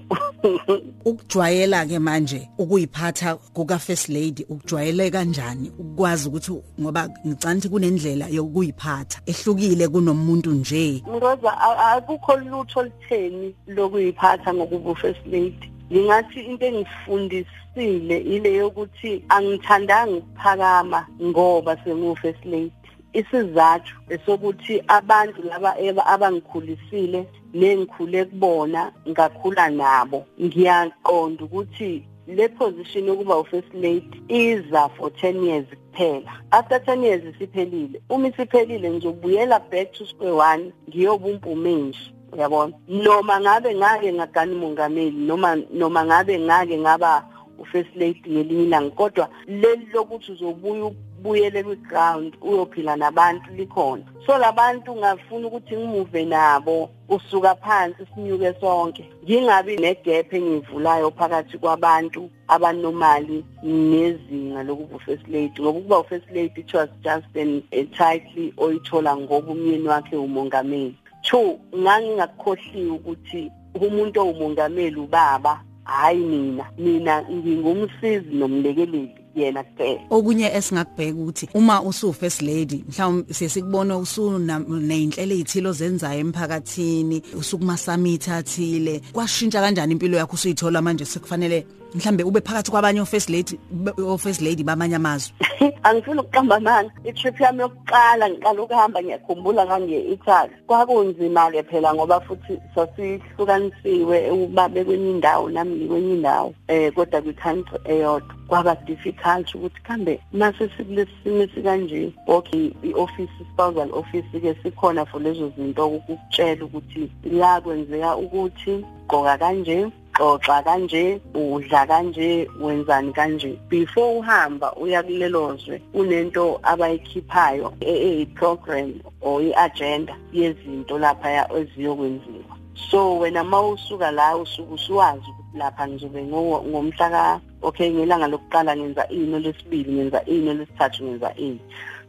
Ukujwayela ke manje ukuyiphatha kuka first lady ukujwayele kanjani ukwazi ukuthi ngoba ngicanti kunendlela yokuyiphatha ehlukile kunomuntu nje? Ngoba akukho lutho litheni lokuyiphatha ngokuba first lady. Ngingathi into engifundisile ile yokuthi angithandanga ukuphakama ngoba sengu first lady. Isizathu esokuthi abantu laba abangikhulisile nengikhule kubona ngakhula nabo. Ngiyaqonda ukuthi le position yokuba u-first lady iza for 10 years kuphela. After 10 years isiphelile uma isiphelile nje ubuyela back to square one ngiyobumpumenji uyabona? Noma ngabe ngake ngagana umongameli noma noma ngabe ngake ngaba u-first lady ngelinye ilanga kodwa leli lokuthi uzobuya ubuyele kwi-ground uyophila nabantu likhona. So labantu ngafuna ukuthi ngimuve nabo usuka phansi sinyuke sonke. Ngingabi negap engivulayo phakathi kwabantu abanomali nezinga lokuba u-first lady ngoba ukuba u-first lady it was just an a title oyithola ngoba umyeni wakhe umongameli. Two ngangingakukhohliwe ukuthi umuntu owumongameli ubaba hayi mina mina ngingumsizi nomlekeleli. Yena kuphela okunye esingakubheka ukuthi uma usu first lady mhlawumbe sesikubona usuna nezinhlelo ezithilo zenzayo emphakathini usukuma summit athile kwashintsha kanjani impilo yakho usuyithola manje sekufanele? Mhlambe ube phakathi kwabanye ofirst lady ofirst lady bamanye amazwe. Angifuni ukuqamba amanga. Itrip yami yokuqala ngiqala ukuhamba ngiyakhumbula ngangiye Italy kwakunzima ke phela ngoba futhi sasihlukanisiwe ubabe kwenye indawo nami kwenye indawo eh kodwa kwicountry eyodwa. Kwaba difficult ukuthi kambe mase sikulesimo sikanje okay ioffice spousal office ke sikhona for lezo zinto ukukutshela ukuthi la kwenzeka ukuthi gqoka kanje xoxa kanje udla kanje wenzani kanje. Before uhamba uya kulelozwe unento abayikhiphayo e-program or i-agenda yezinto lapha eziyokwenziwa so wena mawusuka la usuku usuwazi ukuthi lapha ngizobe ngomhla ka okay ngelanga lokuqala ngenza ini lesibili ngenza ini lesithathu ngenza ini.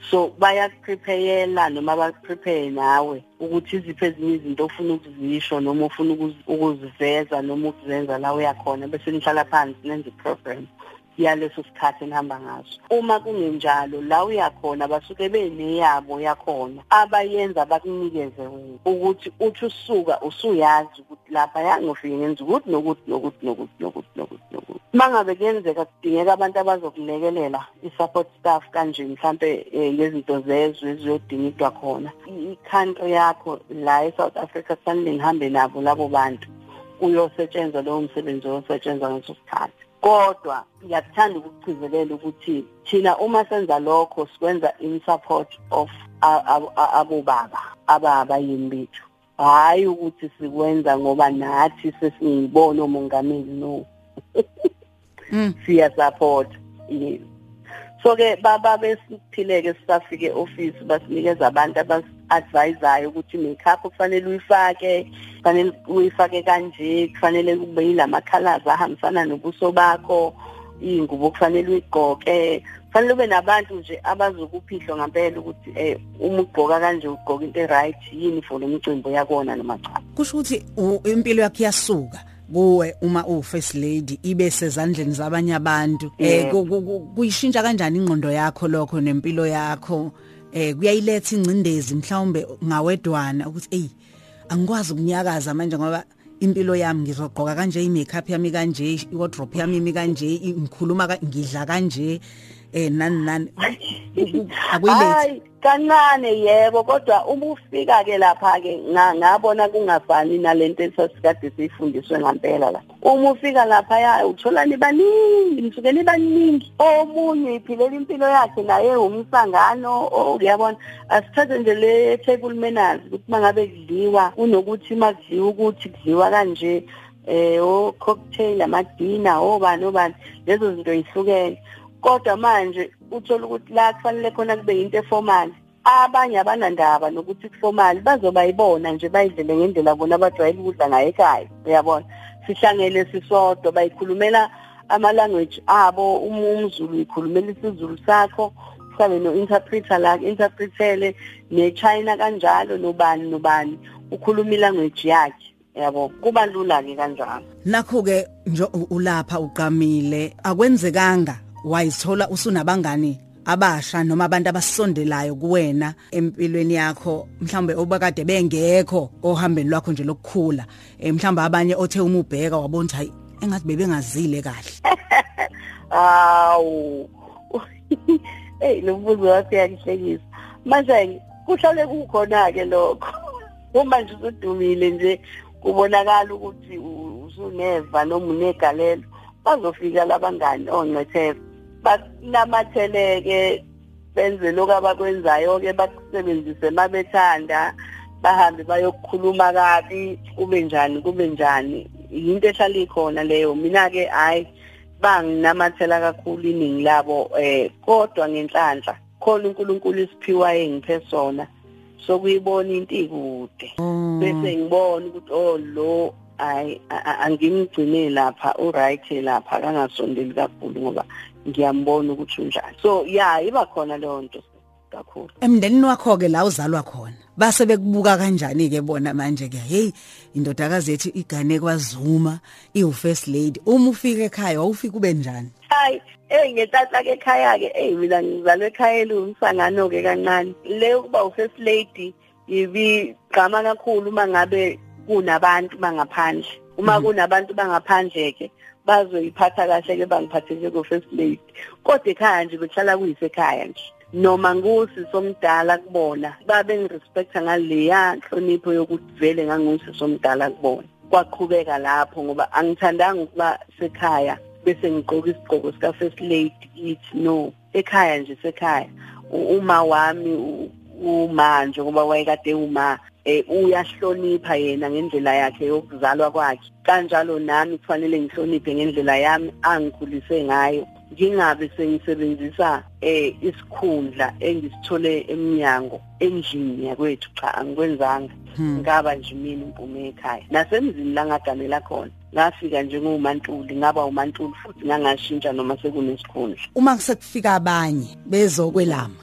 So bayakuprepayela noma bakuprepare nawe ukuthi iziphi ezinye izinto ofuna ukuzisho noma ofuna ukuziveza noma ukuzenza la uyakhona bese nihlala phansi nenze program yaleso sikhathi enihamba ngaso. Uma kungenjalo la uyakhona basuke beneyabo yakhona abayenza bakunikeze wena ukuthi uthi usuka usuyazi ukuthi lapha yangofike ngenza ukuthi nokuthi nokuthi nokuthi nokuthi nokuthi nokuthi. Mangabe kuyenzeka kudingeka abantu abazokulekelela i-support staff kanje mhlambe ngezinto zezwe eziyodingidwa khona. I-country yakho la e-South Africa kufanele ngihambe nabo labo bantu. Uyosetshenzwa lowo msebenzi oyosetshenzwa ngaleso sikhathi. Kodwa ngiyakuthanda ukucizelela ukuthi thina uma senza lokho sikwenza in support of abobaba ababayini bethu hayi ukuthi sikwenza ngoba nathi sesingibona omongameli no. Siya support yes so ke baba besiphileke sisafike office basinikeza abantu abas-advisayo ukuthi makeup kufanele uyifake kufanele uyifake kanje kufanele kube yilama colors ahambisana nobuso bakho ingubo kufanele uyigqoke. Kufanele ube nabantu nje abazokuphihlo ngempela ukuthi eh uma ugqoka kanje ugqoka into eright yini for lo mcimbi yakona noma cha? Kusho ukuthi impilo yakho yasuka kuwe uma u first lady ibe sezandleni zabanye abantu. Eh kuyishintsha kanjani ingqondo yakho lokho nempilo yakho? Eh kuyayiletha ingcindezi mhlawumbe ngawedwana ukuthi ey angikwazi ukunyakaza manje ngoba impilo yami ngizogqoka kanje imakeup yami kanje iwardrobe yami imi kanje ngikhuluma ngidla kanje. Eh nani nani? Akuyilethi. Kancane yebo kodwa uma ufika ke lapha ke ngabona kungafani nalento esasikade sifundiswe ngempela la. Uma ufika lapha ya uthola nibaningi nisuke nibaningi omunye iphilela impilo yakhe naye umsangano. Uyabona asithathe nje le table manners ukuthi mangabe kudliwa kunokuthi makudliwa ukuthi kudliwa kanje eh o cocktail amadina obani obani. Lezo zinto yihlukene kodwa manje uthola ukuthi la kufanele khona kube into eformal. Abanye abanandaba nokuthi kuformal bazoba yibona nje bayidlele ngendlela bona abajwayele ukudla ngayo ekhaya. Uyabona? Sihlangene sisodwa bayikhulumela ama language abo umZulu ikhulumela isiZulu sakho usabe no interpreter la interpretele ne China kanjalo nobani nobani ukhuluma ilanguage yakhe. Yabo kuba lula ke kanjalo. Nakho ke nje ulapha uqamile akwenzekanga. Wayithola usunabangani abasha noma abantu abasondelayo kuwena empilweni yakho mhlambe obakade bengekho ohambeni lwakho nje lokukhula mhlambe abanye othe uma ubheka wabona hayi engathi bebengazile kahle. Awu hey lo mbuzo wakho yakuhlekisa manje kuhlale kukhona ke lokho. Uma nje usudumile nje kubonakala ukuthi usuneva noma unegalelo bazofika labangani ongcetheko banamatheleke benze lokho abakwenzayo ke bakusebenzise mabethanda bahambe bayokukhuluma kabi kube njani kube njani. Yinto ehlala ikhona leyo. Mina ke hayi banginamathela kakhulu iningi labo eh kodwa ngenhlanhla khona uNkulunkulu isiphiwa engiphe sona sokuyibona into ikude. Bese ngibona ukuthi oh lo hayi angimgcine lapha uright lapha kangasondeli kakhulu ngoba ngiyambona ukuthi unjani. So yeah iba khona leyo nto kakhulu. Emndenini wakho ke la uzalwa khona base bekubuka kanjani ke bona manje ke hey indodakazi yethu igane kwaZuma iu first lady. Uma ufika ekhaya awufika ube njani? Hayi hey ngetata ke ekhaya ke hey mina ngizalwe ekhaya elumsangano ke kancane. Le kuba u first lady yibi gama kakhulu mangabe kunabantu bangaphandle. Uma kunabantu bangaphandle ke bazoyiphatha kahle ke bangiphathe njenge first lady kodwa ekhaya nje behlala kuyisekhaya nje. Noma ngusi somdala kubona babe ngirespecta ngaleya nhlonipho yokuthi vele ngangusi somdala kubona. Kwaqhubeka lapho ngoba angithandanga ukuba sekhaya bese ngigqoka isigqoko sika first lady ithi no ekhaya nje sekhaya. Uma wami umanje ngoba wayekade uma. Eh uyahlonipha yena ngendlela yakhe yokuzalwa kwakhe. Kanjalo nami kufanele ngihloniphe ngendlela yami angikhulise ngayo. Ngingabe sengisebenzisa eh isikhundla engisithole eminyango endlini yakwethu cha angikwenzanga. Ngaba nje mina impume ekhaya. Nasemzini la ngagamela khona ngafika njengomantuli ngaba umantuli futhi ngangashintsha noma sekunesikhundla. Uma kusekufika abanye bezokwelama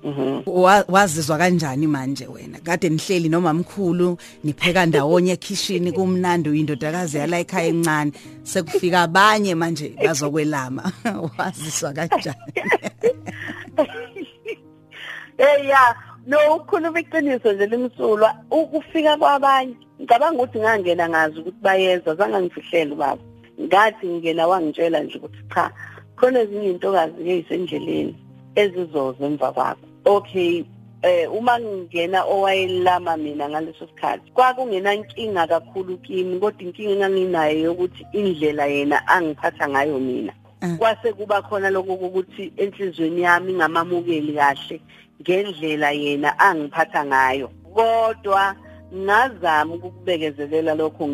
wazizwa kanjani manje wena? Kade nihleli noma mkhulu nipheka ndawonye ekitchen kumnandi uyindodakazi yala ekhaya encane. Sekufika abanye manje bazokwelama. Wazizwa kanjani? Eh ya no ukukhuluma iqiniso nje limsulwa ukufika kwabanye ngicabanga ukuthi ngangena ngazi ukuthi bayeza zanga ngifihlele baba ngathi ngingena wangitshela nje ukuthi cha khona ezinye intokazi ezisendleleni ezizoza emva kwakho. Okay eh uma ngingena owayelama mina ngaleso sikhathi kwakungena inkinga kakhulu kimi kodwa inkinga enganginayo yokuthi indlela yena angiphatha ngayo mina kwase kuba khona lokho ukuthi enhlizweni yami ngamamukeli kahle ngendlela yena angiphatha ngayo. Kodwa ngazama ukukubekezelela lokho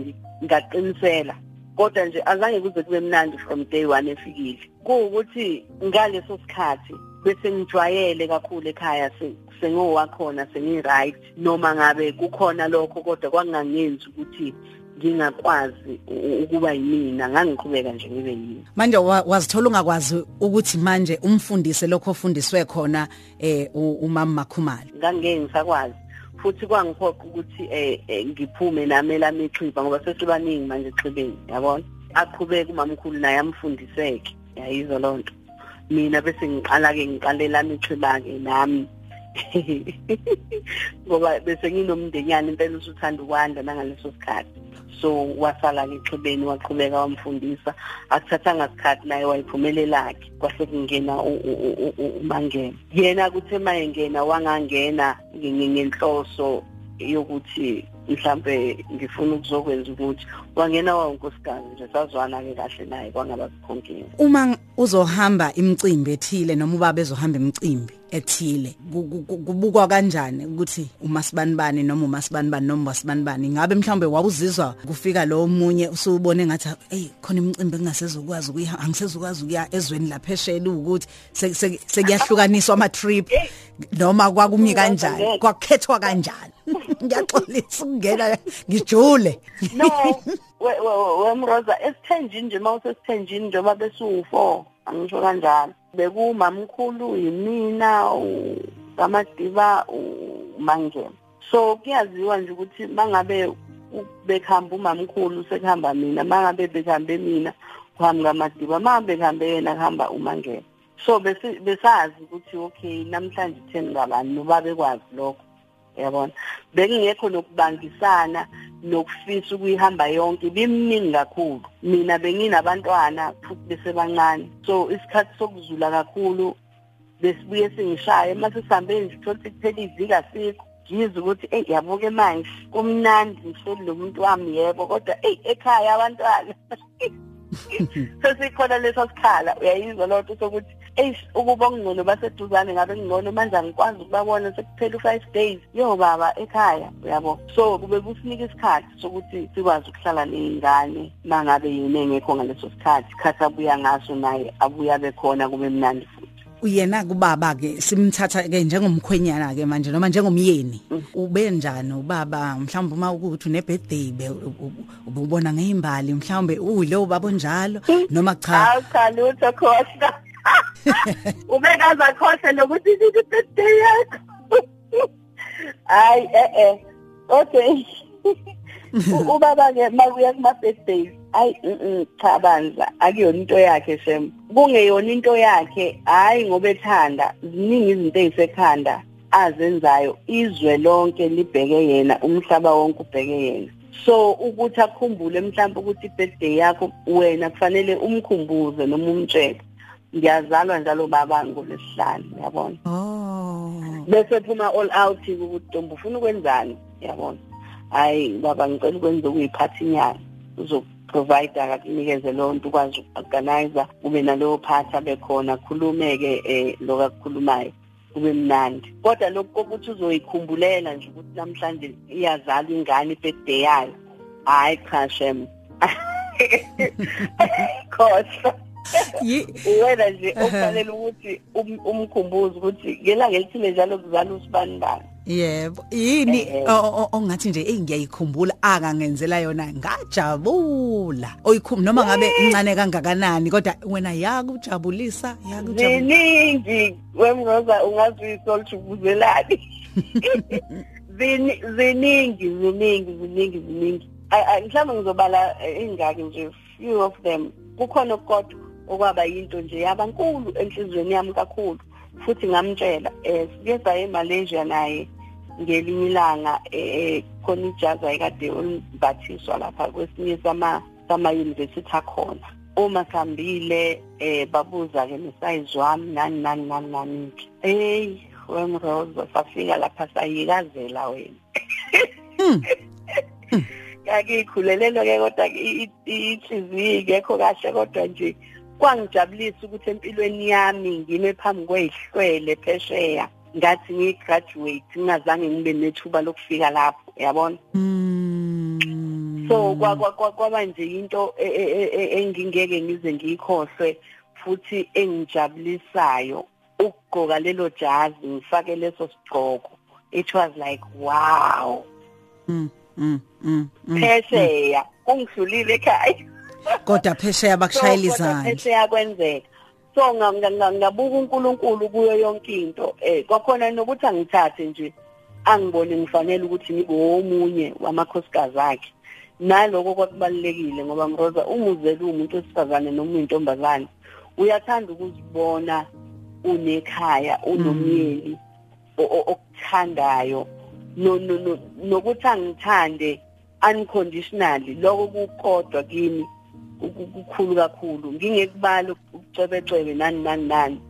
ngaqinisela. Kodwa nje azange kuze kube mnandi from day one efikile. Kuwukuthi ngaleso sikhathi bese ngijwayele kakhulu ekhaya sengowakhona sengi-right noma ngabe kukhona lokho kodwa kwangangenzi ukuthi ngingakwazi ukuba yimina ngangiqhubeka nje ngibe yini manje wazithola ungakwazi ukuthi manje umfundise lokho ofundiswe khona eh umama Makhumalo? Ngangeke ngisakwazi futhi kwangiphoqa ukuthi eh ngiphume nami lami ixhiba ngoba sesibaningi manje exhibeni yabona? Aqhubeka umamkhulu naye amfundiseke yayizo lonto. Mina bese ngiqala ke ngiqalela ixhiba ke nami. ngoba bese nginomndenyana impela usuthanda ukwanda nangaleso sikhathi. So wasala ke exhibeni waqhubeka wamfundisa. Akuthathanga isikhathi naye wayiphumelelakhe kwase kungena umangena yena kuthe mayengena wangangena ngenhloso yokuthi mhlambe ngifuna ukuzokwenza ukuthi wangena wankosikazi nje sazwana ke kahle naye kwangaba sikhonkinga uma uzohamba imicimbi ethile noma ubaba ezohamba imicimbi ethile. Kubukwa kanjani ukuthi umasibanibani noma umasibanibani noma umasibanibani? Ngabe mhlawumbe wawuzizwa kufika lo munye usubone ngathi hey khona imicimbi engasezokwazi ukuya angisezokwazi ukuya ezweni lapheshela ukuthi sekuyahlukaniswa ama trip noma kwakumi kanjani kwakhethwa kanjani? Ngiyaxolisa ukungena ngijule. No wemroza esithenjini nje mawusesithenjini njengoba besu4 angisho kanjalo. Bekumamkhulu yimina ugamadiba umangema. So kuyaziwa nje ukuthi mangabe bekhamba umamkhulu sekuhamba mina. Mangabe bekhambe mina kuhamba kamadiba mangabe bekhambe yena kuhamba umangema. So besazi ukuthi okay namhlanje 10 ngabani noba bekwazi lokho. Yabona bekungekho nokubangisana nokufisa ukuyihamba yonke bimningi kakhulu. Mina benginabantwana futhi besebancane. So isikhathi sokuzula kakhulu besibuye singishaye. Mase sihambe nje uthola ukuthi kuphela iviki asikho ngizwe ukuthi eyi yabuke manje kumnandi ngihleli lo muntu wami yebo. Kodwa eyi ekhaya abantwana. sesikhona leso sikhala. Uyayizwa loo nto sokuthi eyi ukuba okungcono baseduzane ngabe ngcono manje angikwazi ukubabona sekuphela u-five days. Yo baba ekhaya uyabo? So kube kusinika isikhathi sokuthi sikwazi ukuhlala ney'ngane uma ngabe yini engekho ngaleso sikhathi. Isikhathi abuya ngaso naye abuye abe khona kube mnandi futhi. Uyena kubaba ke simthatha ke njengomkhwenyana ke manje noma njengomyeni. Ube njani ubaba? Mhlawumbe uma ukuthi une birthday be ubona ngezimbali mhlawumbe uyilo babo njalo noma cha. Cha lutho khohla ubekaza khohle nokuthi ithi birthday yakho. Hayi eh eh okay. Ubaba ke makuya kuma birthdays ayi cha bandla akuyona into yakhe shem. Kungeyona into yakhe hayi ngoba ethanda ziningi izinto ezisekhanda azenzayo izwe lonke libheke yena umhlaba wonke ubheke yena. So ukuthi akhumbule mhlawumbe ukuthi ibirthday yakho wena kufanele umkhumbuze noma umtshele. Ngiyazalwa njalo baba ngolesihlanu yabona oh. Bese phuma all out ukuthi ntombi ufuna ukwenzani? Yabona hayi baba ngicela ukwenza ukuyiphathinyana uzoprovide akakunikeze leyo nto ukwazi uku-organizer kube naleyo phathi abekhona khulume-ke um lokho akukhulumayo kube mnandi. Kodwa lokhu kokuthi uzoyikhumbulela nje ukuthi namhlanje iyazalwa ingane ibirthday yayo hhayi cha shem. Khohlwa wena nje okufanele ukuthi umkhumbuze ukuthi ngelanga elithile njalo kuzala usibani bani yebo yini? Ongathi nje hey ngiyayikhumbula akangenzela yona ngajabula. Oyikhumbu noma ngabe incane kangakanani kodwa wena yakujabulisa yakujabulisa ziningi wemroza ungazuyisa olujubuzelani ziningi ziningi ziningi ziningi. Mhlawumbe ngizobala ingaki nje few of them. Kukhona kodwa okwaba yinto nje yabankulu enhlizweni yami kakhulu futhi ngamtshela eh sike saye eMalaysia naye ngelinye ilanga eh khona ijazi ayikade ulibathiswa lapha kwesinye sama sama university akhona uma sihambile eh babuza ke nesize wami nani nani nani nani hey wemrozo safika lapha sayikazela wena kakikhulelelo ke kodwa inhliziyo ingekho kahle kodwa nje kwangijabulisa ukuthi empilweni yami ngime phambi kwezihlwele phesheya. Ngathi ngigraduate ngingazange ngibe nethuba lokufika lapho yabona so kwaba nje into engingeke ngize ngiyikhohlwe futhi engijabulisayo ukugqoka lelo jazi ngifake leso sigqoko. It was like wow. Mm mm mm. Phesheya ungidlulile ekhaya. Kodwa phesheya bakushayela izandla phesheya kwenzeka. So ngabuka uNkulunkulu kuyo yonke into. Eh kwakhona nokuthi angithathe nje angibone ngifanele ukuthi ngibe omunye wamakhosikazi akhe. Naloko kwakubalekile ngoba mroza umuzeli umuntu wesifazane noma uyintombazane uyathanda ukuzibona unekhaya unomyeni okuthandayo. No nokuthi angithande unconditionally lokho kukodwa kimi. Kukhulu kakhulu ngingekubala ukucebecebe nani nani nani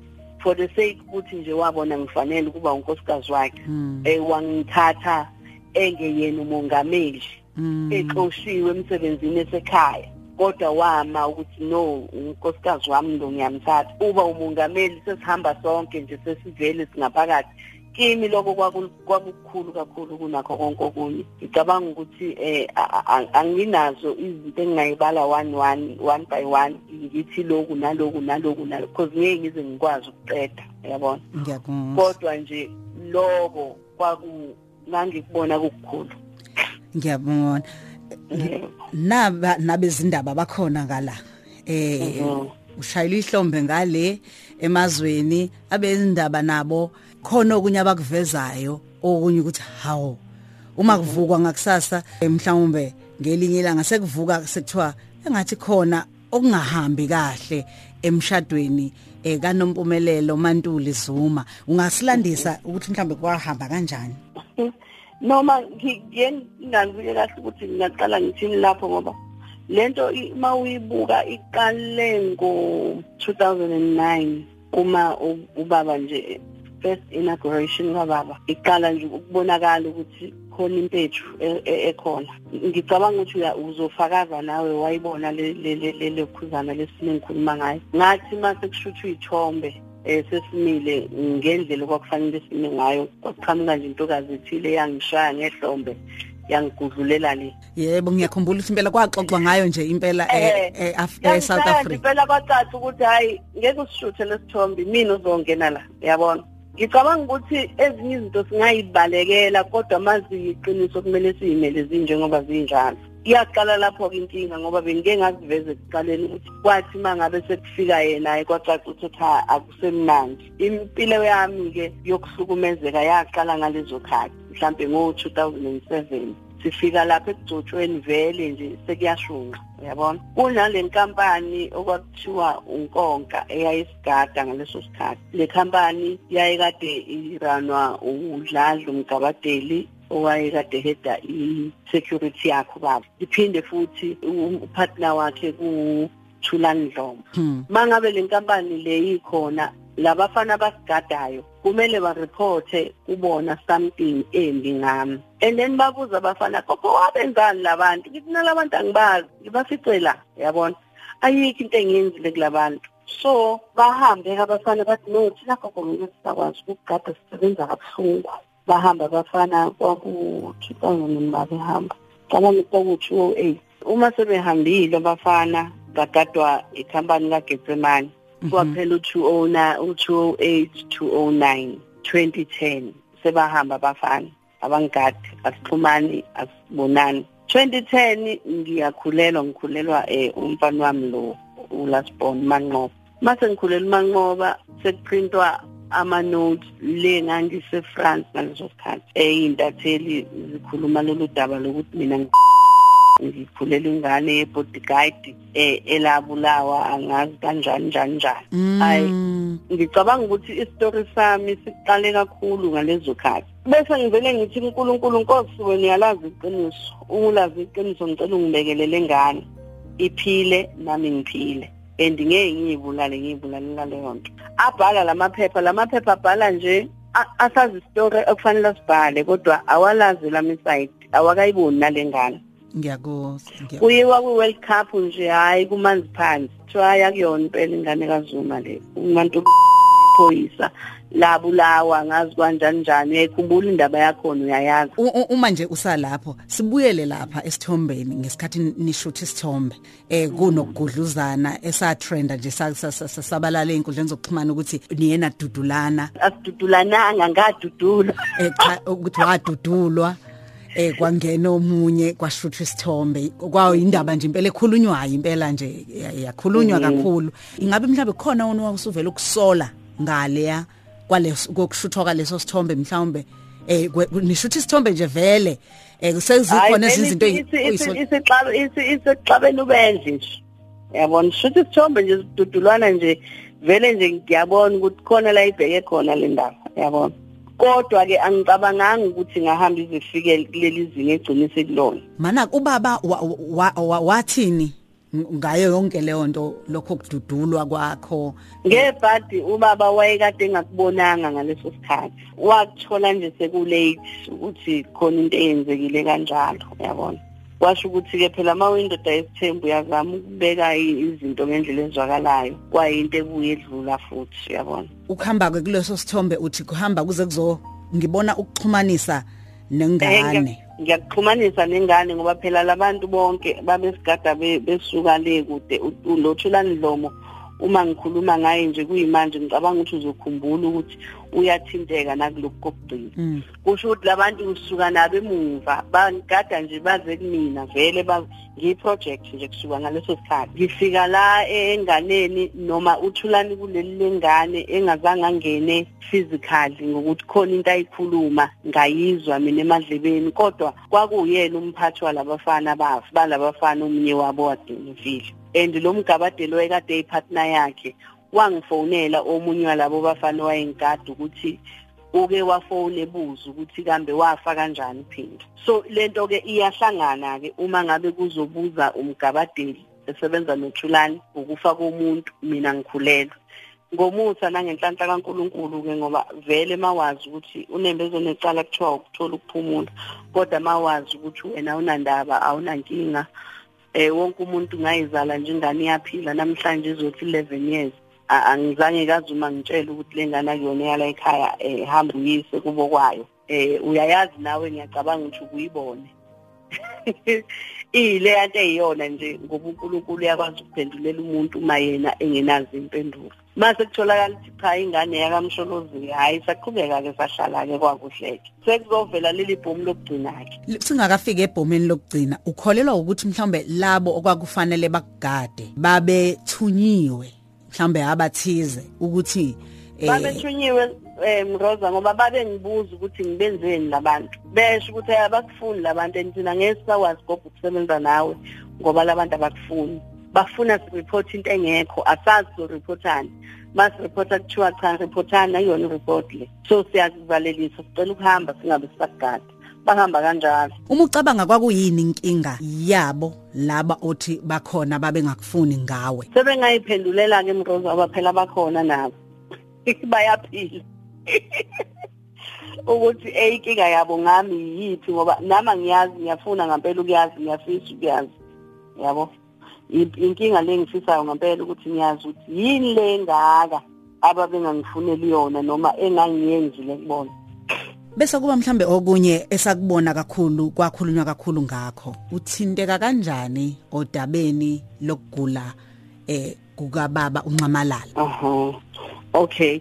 for the sake ukuthi nje wabona ngifanele ukuba unkosikazi wakhe Hmm. eh wangithatha engeyena umongameli Mm. exoshiwe emsebenzini esekhaya kodwa wama ukuthi no unkosikazi wami lo ngiyamthatha uba umongameli sesihamba sonke nje sesivele singaphakathi kimi lokho kwaku- kwakukhulu kakhulu kunakho konke okunye. Ngicabanga ukuthi eh a- a- anginazo izinto engingayibala one one one by one ngithi lokhu naloku naloku naloku because ngeke ngize ngikwazi ukuqeda yabona ngiyakuzwa. Kodwa nje lokho kwaku ngangikubona kukukhulu. Ngiyabona. Naba nabezindaba bakhona ngala eh Mhm. ushayela ihlombe ngale emazweni abezindaba nabo khona okunye abakuvezayo okunye ukuthi hawo uma kuvukwa ngakusasa mhlawumbe ngelinye ilanga sekuvuka sekuthiwa engathi khona okungahambi kahle emshadweni eh kaNompumelelo Mantuli Zuma. Ungasilandisa ukuthi mhlambe kwahamba kanjani? Noma ngingangizike kahle ukuthi ngingaqala ngithini lapho ngoba lento i- uma uyibuka iqale ngo 2009 uma u- ubaba nje. First inauguration kababa iqala nje ukubonakala ukuthi khona impethu e- e- ekhona. Ngicabanga ukuthi uya- uzofakaza nawe wayibona le le le- le lekhuzana lesine ngikhuluma ngayo. Ngathi mase kushuthwa iy'thombe eh sesimile ngendlela okwakufanele sime ngayo. Kwaqhamuka nje intokazi ethile yangishaya ngehlombe yangigudlulela le. Yebo ngiyakhumbula ukuthi impela kwaxoxwa ngayo nje impela eh, eh, Af- eh, South Yangishaya nje Africa. impela kwacaca ukuthi hayi ngeke usishuthe lesithombe mina uzongena la. Yabona? Ngicabanga ukuthi ezinye izinto singayibalekela kodwa maziyiqiniso kumele siyimele zinjengoba zinjalo. Iyaqala lapho-ke inkinga ngoba bengike ngaziveza ekuqaleni ukuthi kwathi uma ngabe sekufika yena kwacaca ukuthi ha akusemnandi. Impilo yami-ke yokuhlukumezeka yaqala ngalezo khathi mhlampe ngo-two thousand and seven. Sifika lapha ekugcotshweni vele nje sekuyashunqa uyabona? Kunale nkampani okwakuthiwa unkonka eyayisigada ngaleso sikhathi. Le khampani yayikade iranwa udladla umgabadeli owayekade heda i-security yakho baba. Iphinde futhi upartner wakhe kuthulani dlomo Hmm. mangabe le nkampani le ikhona labafana basigadayo kumele bareporte kubona something embi ngami. And then babuza abafana gogo wabenzani labantu ngithi nalabantu angibazi ngibaficela yabona ayikho into engiyenzile kulabantu so bahambe-ke abafana bathi no thina gogo ngeke sisakwazi ukugada sisebenza kabuhlungu. Bahamba abafana kwaku-two thousand and babehamba cabanga kwaku-two oh eight. Uma sebehambile abafana bagadwa ikhampani kagetsemane. Kwaphela u-209 u-208 209 2010 sebahamba abafana abangigadi asixhumani asibonani. 2010 ngiyakhulelwa ngikhulelwa eh umfana wami lo ulasbon manqoba. Mase ngikhulelwa umanqoba sekuprintwa ama-notes le ngangise France ngaleso sikhathi. Ey'ntatheli zikhuluma lolu daba lokuthi mina ngikhulela ingane yebodyguide eh elabulawa angazi kanjani njani njani. Hayi. Mm. ngicabanga ukuthi isitori sami siqale kakhulu ngalezo khathi. Bese ngivele ngithi uNkulunkulu Nkosi wena uyalazi iqiniso ungulazi iqiniso ngicela ungibekelele ngane iphile nami ngiphile. And ngeke ngiyibulale ngiyibulalela leyo nto abhala lamaphepha lamaphepha abhala nje a- asazi isitori okufanele asibhale kodwa awalazi lami side awakayiboni nalengane ngiyakuzwa ngiyakuzwa. kuyiwa kwi-world cup nje hhayi kumanzi phansi kuthiwa hhayi akuyona impela ingane kazuma le. Umantu iphoyisa labulawa ngazi kanjani njani. Uyayikhumbula indaba yakhona uyayazi. U- u- uma nje usalapho sibuyele lapha esithombeni ngesikhathi nishutha isithombe. Eh kunokugudluzana esatrenda nje sa- sa- sa- sa- sabalala einkundleni zokuxhumana ukuthi niyena dudulana. Asidudulananga ngadudulwa. Eh cha ukuthi wadudulwa. Eh kwangena omunye kwashuthwa isithombe. Kwawo indaba nje impela ekhulunywayo impela nje ya- yakhulunywa kakhulu. Ingabe mhlawumbe khona wona usuvela ukusola ngale ya kwaleso kokushuthwa kwaleso sithombe mhlawumbe? Eh nishutha isithombe nje vele. Eh sezikhona izinto isexabeni ubendle nje. Yabona shuthi isithombe nje sidudulwana nje. Vele nje ngiyabona ukuthi khona la ibheke khona le ndaba. Yabona. Kodwa ke angicabanganga ukuthi ngahamba izifike kuleli zinga egcine sekulona. Mana ubaba wathini ngayo yonke leyo nto lokho kududulwa kwakho? Ngebhadi ubaba wayekade engakubonanga ngaleso sikhathi. Wakuthola nje sekulate ukuthi khona into eyenzekile kanjalo uyabona? Washo ukuthi-ke phela uma uyindoda yesithembu uyazama ukubeka izinto ngendlela ezwakalayo kwayinto ebuye edlula futhi uyabona? Ukuhamba-ke kuleso sithombe uthi kuhamba kuze kuzo ngibona ukuxhumanisa nengane. Ngiyakuxhumanisa nengane ngoba phela labantu bonke babesigada besuka le kude. Ulothulani dlomo uma ngikhuluma ngaye nje kuyimanje ngicabanga ukuthi uzokhumbula ukuthi uyathinteka nakulokhu kokugcina mm. kusho ukuthi labantu kusuka nabo emuva bangigada nje baze kumina vele ngiyi-project nje kusuka ngaleso sikhathi. Ngifika la enganeni noma uthulani kuleli lengane engazange angene physically ngokuthi khona into ayikhuluma ngayizwa mina emadlebeni kodwa kwakuyena umphathi walabafana bafu balabafana omunye wabo wadinivile and lo mgabadelo wayekade eyipartner yakhe wangifonela omunye walabo bafana wayengikade ukuthi uke wafone ebuza ukuthi kambe wafa kanjani phinde so lento ke iyahlangana ke uma ngabe kuzobuza umgabadeli esebenza nothulani ukufa komuntu mina ngikhulelwe. Ngomusa nangenhlanhla kaNkuluNkulu ke ngoba vele mawazi ukuthi unembezo necala kuthiwa ukuthola ukuphumula kodwa mawazi ukuthi wena unandaba awunankinga. Eh wonke umuntu ngayizala njengani yaphila namhlanje izothi 11 years. Angizange kazi uma ngitshela ukuthi lengane akuyona yala ekhaya ehamba uyise kubo kwayo. Eh uyayazi nawe ngiyacabanga ukuthi ukuyibone. Ile yanto eyiyona nje ngoba uNkulunkulu uyakwazi ukuphendulela umuntu uma yena engenazi impendulo mase kutholakala ukuthi cha ingane yakamsholozi hayi saqhubeka ke sahlala ke kwakuhleke. Sekuzovela leli bhomu lokugcina ke singakafika ebhomeni lokugcina. Ukholelwa ukuthi mhlawumbe labo okwakufanele bakugade babethunyiwe mhlambe abathize ukuthi babethunyiwe eh Mroza ngoba babe ngibuza ukuthi ngibenzeni labantu. Besho ukuthi ayabakufuni labantu enthina ngeke sakwazi gobha ukusebenza nawe ngoba labantu abakufuni. Bafuna sireport into engekho asazi so reportani mas reporta kuthiwa cha reportani ayona report le. So siyakuvalelisa sicela ukuhamba singabe sisagada bahamba kanjalo. Uma ucabanga kwakuyini inkinga yabo laba othi bakhona babengakufuni ngawe? Sebengayiphendulela ke mroza abaphela bakhona nabo. Bayaphila. Ukuthi eyinkinga yabo ngami yithi ngoba nama ngiyazi ngiyafuna ngempela ukuyazi ngiyafisa ukuyazi. Yabo? Inkinga le ngifisayo ngempela ukuthi ngiyazi ukuthi yini le ngaka ababengangifuneli yona noma engangiyenzile kubona bese kuba mhlambe okunye esakubona kakhulu kwakhulunywa kakhulu ngakho. Uthinteka kanjani odabeni lokugula eh kukababa uncamalala aha. Okay.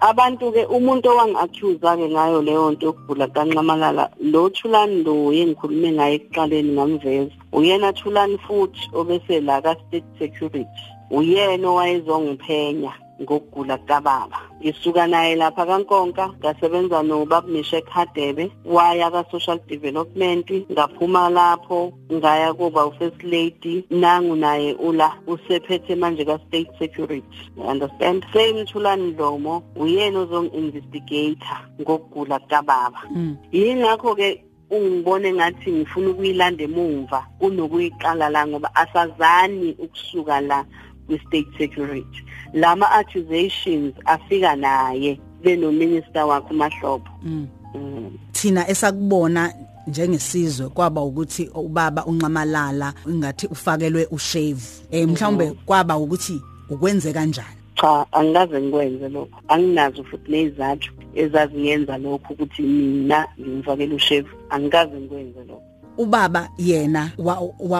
Abantu ke umuntu owangi-accuse ke ngayo leyo nto yokugula kancamalala lo thulani lo yengikhulume ngaye ekuqaleni ngamveza. Uyena thulani futhi obese la ka-state security uyena owayezongiphenya. Ngokugula kababa. Ngisuka naye lapha kankonka ngasebenza nobaba Mishek Hadebe waya ka social development ngaphuma lapho ngaya kuba u first lady nangu naye ula usephethe manje ka state security you understand? Same thulani Dlomo uyena ozong investigator ngokugula kababa. Mm. yingakho ke ungibone ngathi ngifuna ukuyilanda emuva kunokuyiqala la ngoba asazani ukusuka la kwi-state security. Lama accusations afika naye benominister wakhe uMahlobo mm. mm. thina esakubona njengesizwe kwaba ukuthi ubaba uncamalala ingathi ufakelwe ushave. Eh mhlawumbe mm-hmm. kwaba ukuthi ukwenze kanjani? Cha angikaze ngikwenze lokho. Anginazo futhi nezathu ezazingenza lokho ukuthi mina ngimfakele ushave. Angikaze ngikwenze lokho. Ubaba yena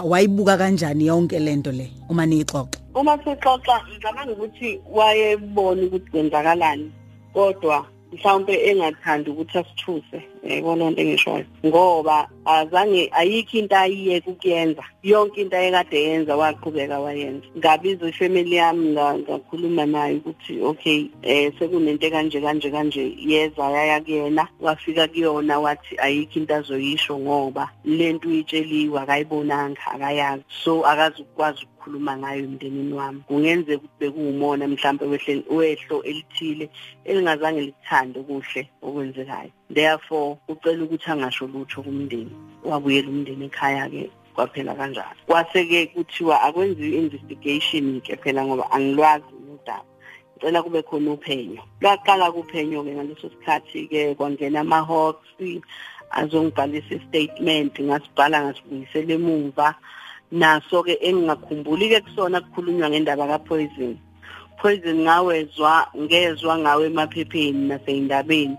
wayibuka kanjani yonke lento le? Uma niyixoxa. Uma sixoxa ngicabanga ukuthi wayebona ukuthi kwenzakalani kodwa mhlawumbe engathandi ukuthi asithuse yebo lento engishoyo ngoba azange ayikho into ayiyeke ukuyenza yonke into ayekade yenza waqhubeka wayenza. Ngabiza ifamily yami ngakhuluma naye ukuthi okay eh sekunento kanje kanje kanje yeza yaya kuyena. Wafika kuyona wathi ayikho into azoyisho ngoba lento uyitsheliwe akayibonanga akayazi. So akazi ukwazi ukukhuluma ngayo emndenini wami kungenzeka ukuthi bekuwumona mhlawumbe wehle wehlo elithile elingazange lithande kuhle okwenzekayo. Therefore ucela ukuthi angasho lutho kumndeni wabuyela umndeni ekhaya ke kwaphela kanjalo. Kwase-ke kuthiwa akwenziwe i-investigation-ke phela ngoba angilwazi udaba ngicela kube khona uphenyo. Lwaqala kuphenyo-ke ngaleso sikhathi-ke kwangena ama-hawks azongibhalisa i-statement ngasibhala ngasibuyisela emuva. Naso-ke engingakhumbuli-ke kusona kukhulunywa ngendaba kapoison. Poison ngawezwa ngezwa ngawe emaphepheni nasey'ndabeni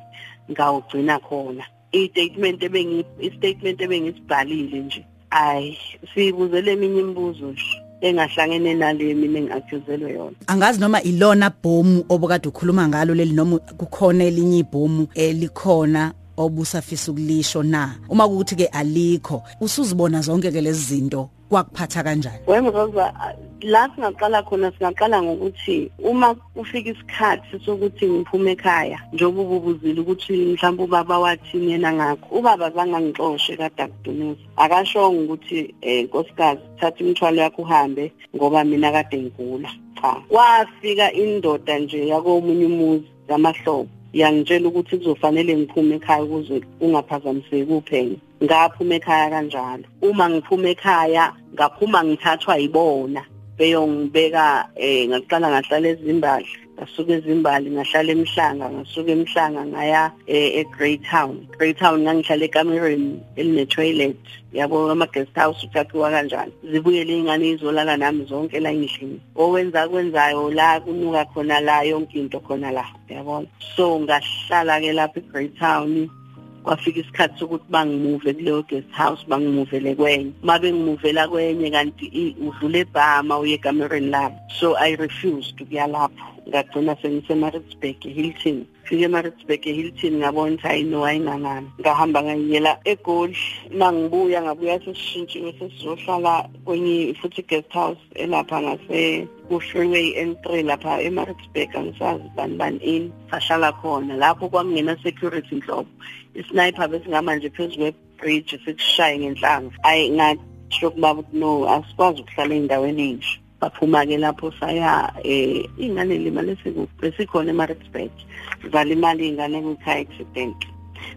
ngawugcina khona. I-statement ebengi i-statement ebengisibhalile nje ayi sibuzele eminye imibuzo nje engahlangene nale mina engiaccuselwe yona. Angazi noma ilona bhomu obukade ukhuluma ngalo leli noma kukhona elinye ibhomu elikhona obusafisa ukulisho na? Uma ukuthi ke alikho usuzibona zonke ke lezi zinto? Kwakuphatha kanjani? Wemroza la singaqala khona singaqala ngokuthi uma ufika isikhathi sokuthi ngiphume ekhaya njengoba ububuzile ukuthi mhlawumbe ubaba wathini yena ngakho ubaba zangangixoshe kade akudunuza akashongo ukuthi um nkosikazi thatha imithwalo yakho uhambe ngoba mina kade ngigula. Cha. Kwafika indoda nje yakomunye umuzi zamahlobo yangitshela ukuthi kuzofanele ngiphume ekhaya ukuze kungaphazamiseki uphenyo. Ngaphuma ekhaya kanjalo. Uma ngiphuma ekhaya ngaphuma ngithathwa yibona. Beyongibeka eh ngaqala ngahlala ezimbali ngasuka ezimbali ngahlala emhlanga ngasuka emhlanga ngaya eGreytown Greytown ngangihlala ekamereni eline toilet yabo ama guest house uthathiwa kanjalo. Zibuyele ingane izolala nami zonke la endlini. Owenza kwenzayo la kunuka khona la yonke into khona la yabona? So ngahlala ke lapha eGreytown kwafika isikhathi sokuthi bangimuve kuleyo guest house bangimuvele kwenye. Uma bengimuvela kwenye kanti udlule ebhama uye ekamereni labo so i refused ukuya lapho. Ngagcina sengisemaritzburg Hilton fike emaritzburg Hilton ngabona ukuthi hayi no ayingangani ngahamba ngayiyela egoli. Mangibuya ngabuya sesishintshiwe sesizohlala kwenye futhi guest house elapha ngase ku-freeway n3 lapha emaritzburg angisazi bani bani in sahlala khona. Lapho kwakungena security nhlobo. Isniper besingama nje phezu kwebridge sikushaye ngenhlanga ayi ngasho kubaba ukuthi no asikwazi ukuhlala ey'ndaweni ey'nje. Baphuma-ke lapho saya um iy'ngane limale besikhona emaritzburg. Zalimala iy'ngane kwi-car accident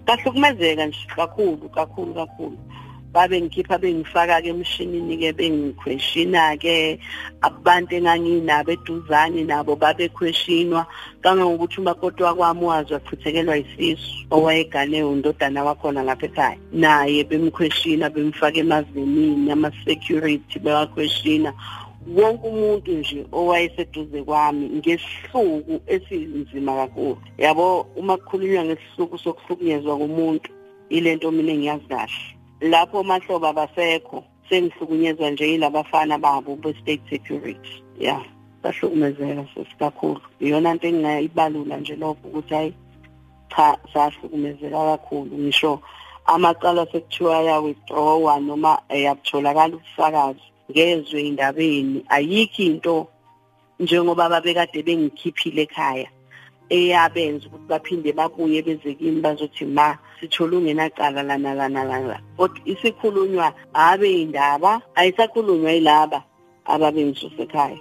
kahlukumezeka nje kakhulu kakhulu kakhulu. Babe ngikhipha bengifaka-ke emshinini-ke bengikhweshina-ke. Abantu enganginabo eduzane nabo babekhweshinwa. Kangangokuthi umakoti wakwami wazi wachithekelwa yisisu owayegane undodana wakhona lapha ekhaya. Naye bemkhweshina bemfaka emavenini ama-security bewakhweshina. Wonke umuntu nje owayeseduze kwami ngesihluku esinzima kakhulu. Yabo uma kukhulunywa ngesihluku sokuhlukunyezwa komuntu ilento mina engiyazi kahle. Lapho amahlobo abasekho sengihlukunyezwa nje yilabafana babo be-state security. Ya sahlukumezeka sesikakhulu iyona nto engingayibalula nje lokho ukuthi hayi cha sahlukumezeka kakhulu ngisho amacala sekuthiwa ya-withdrawa noma yabutholakala ubufakazi ngezwe indabeni ayikho into njengoba babekade bengikhiphile ekhaya. Eyabenza ukuthi baphinde babuye beze kimi bazothi ma sithola ungenacala lana lana lana kodwa isikhulunywa abe indaba ayisakhulunywa yilaba ababengisusa ekhaya.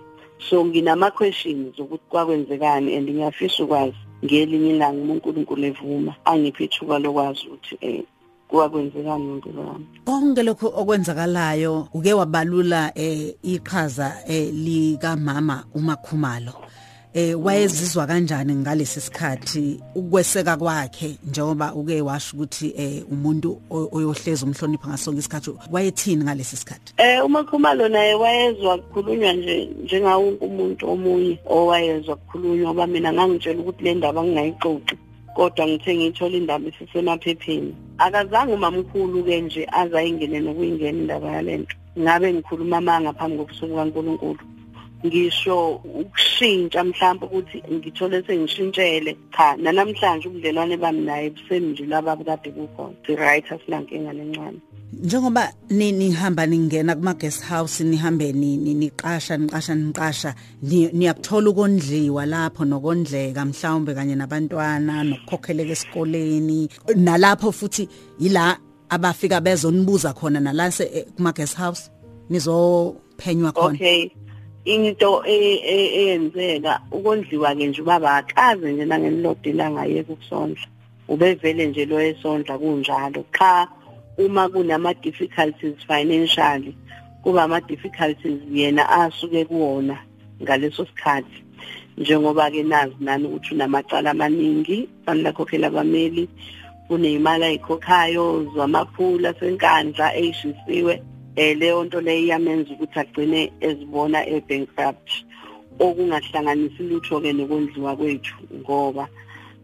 So nginama-questions ukuthi kwakwenzekani and ngiyafisa ukwazi ngelinye ilanga uma unkulunkulu evuma angiphe ithuba lokwazi ukuthi um kwakwenzekani ngempilo yami konke lokho okwenzakalayo uke wabalula eh iqhaza eh likamama umakhumalo. Eh wayezizwa kanjani ngalesi sikhathi ukweseka kwakhe njengoba uke washo ukuthi eh umuntu oyohleza umhlonipha ngasonke isikhathi? Wayethini ngalesi sikhathi? Eh umakhumalo naye wayezwa kukhulunywa nje njengawo umuntu omunye owayezwa kukhulunywa ngoba mina ngangitshela ukuthi le ndaba ngingayixoxi kodwa ngithe ngithola indaba isisemaphepheni akazange umamkhulu-ke nje aze ayingene nokuyingena indaba yalento. Ngabe ngikhuluma amanga phambi kobusuku kankulunkulu. Ngisho ukushintsha mhlawumbe ukuthi ngithole sengishintshele. Cha nanamhlanje ubudlelwane bami naye busemnje laba kade kukhona si right asinankinga lencane. Njengoba nihamba ningena kuma guest house nihambe niqasha niqasha niqasha niyakuthola ukondliwa lapho nokondleka mhlawumbe kanye nabantwana nokukhokheleka esikoleni. Nalapho futhi ila abafika bezonibuza khona nalase eh, kuma guest house nizophenywa khona. Okay. Into e, e, eyenzeka ukondliwa ke nje ubaba akaze nje nangelilodela ngayeke ukusondla. Ubevele nje lo esondla kunjalo. Cha uma kunama difficulties financially kuba ama difficulties yena asuke kuwona ngaleso sikhathi. Njengoba ke nazi nani ukuthi unamacala amaningi fanele akhokhela abameli kuneyimali ayikhokhayo zamaphula senkandla eyishisiwe eh leyo nto leyo iyamenza ukuthi agcine ezibona ebankrupt. Okungahlanganisi lutho ke nokondliwa kwethu ngoba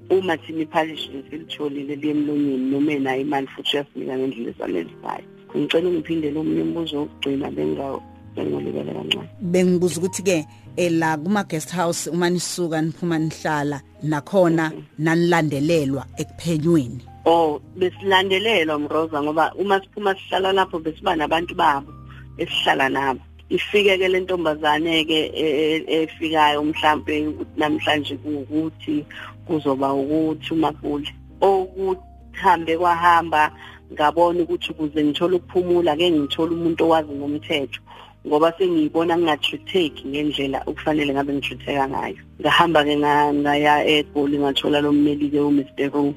uma thina iphalishi lesilitholile liyemlonyeni noma enayo imali futhi uyasinika ngendlela esanelisayo ngicela ungiphindele omunye umbuzo wokugcina bengawo bengolibele kancane. Bengibuza ukuthi ke ela kuma guest house uma nisuka niphuma nihlala nakhona nanilandelelwa ekuphenyweni. Oh besilandelelwa mroza ngoba uma siphuma sihlala lapho besiba nabantu babo esihlala nabo. Ifike ke le ntombazane ke e, e, efikayo mhlambe namhlanje ukuthi kuzoba ukuthi umakule okuhambe kwahamba ngabona ukuthi ukuze ngithole ukuphumula ke ngithola umuntu owazi ngomthetho ngoba sengiyibona ngingatritheki ngendlela okufanele ngabe ngithritheka ngayo. Ngahamba ke ngaya eGoli ngathola lo mmeli ke uMr Ro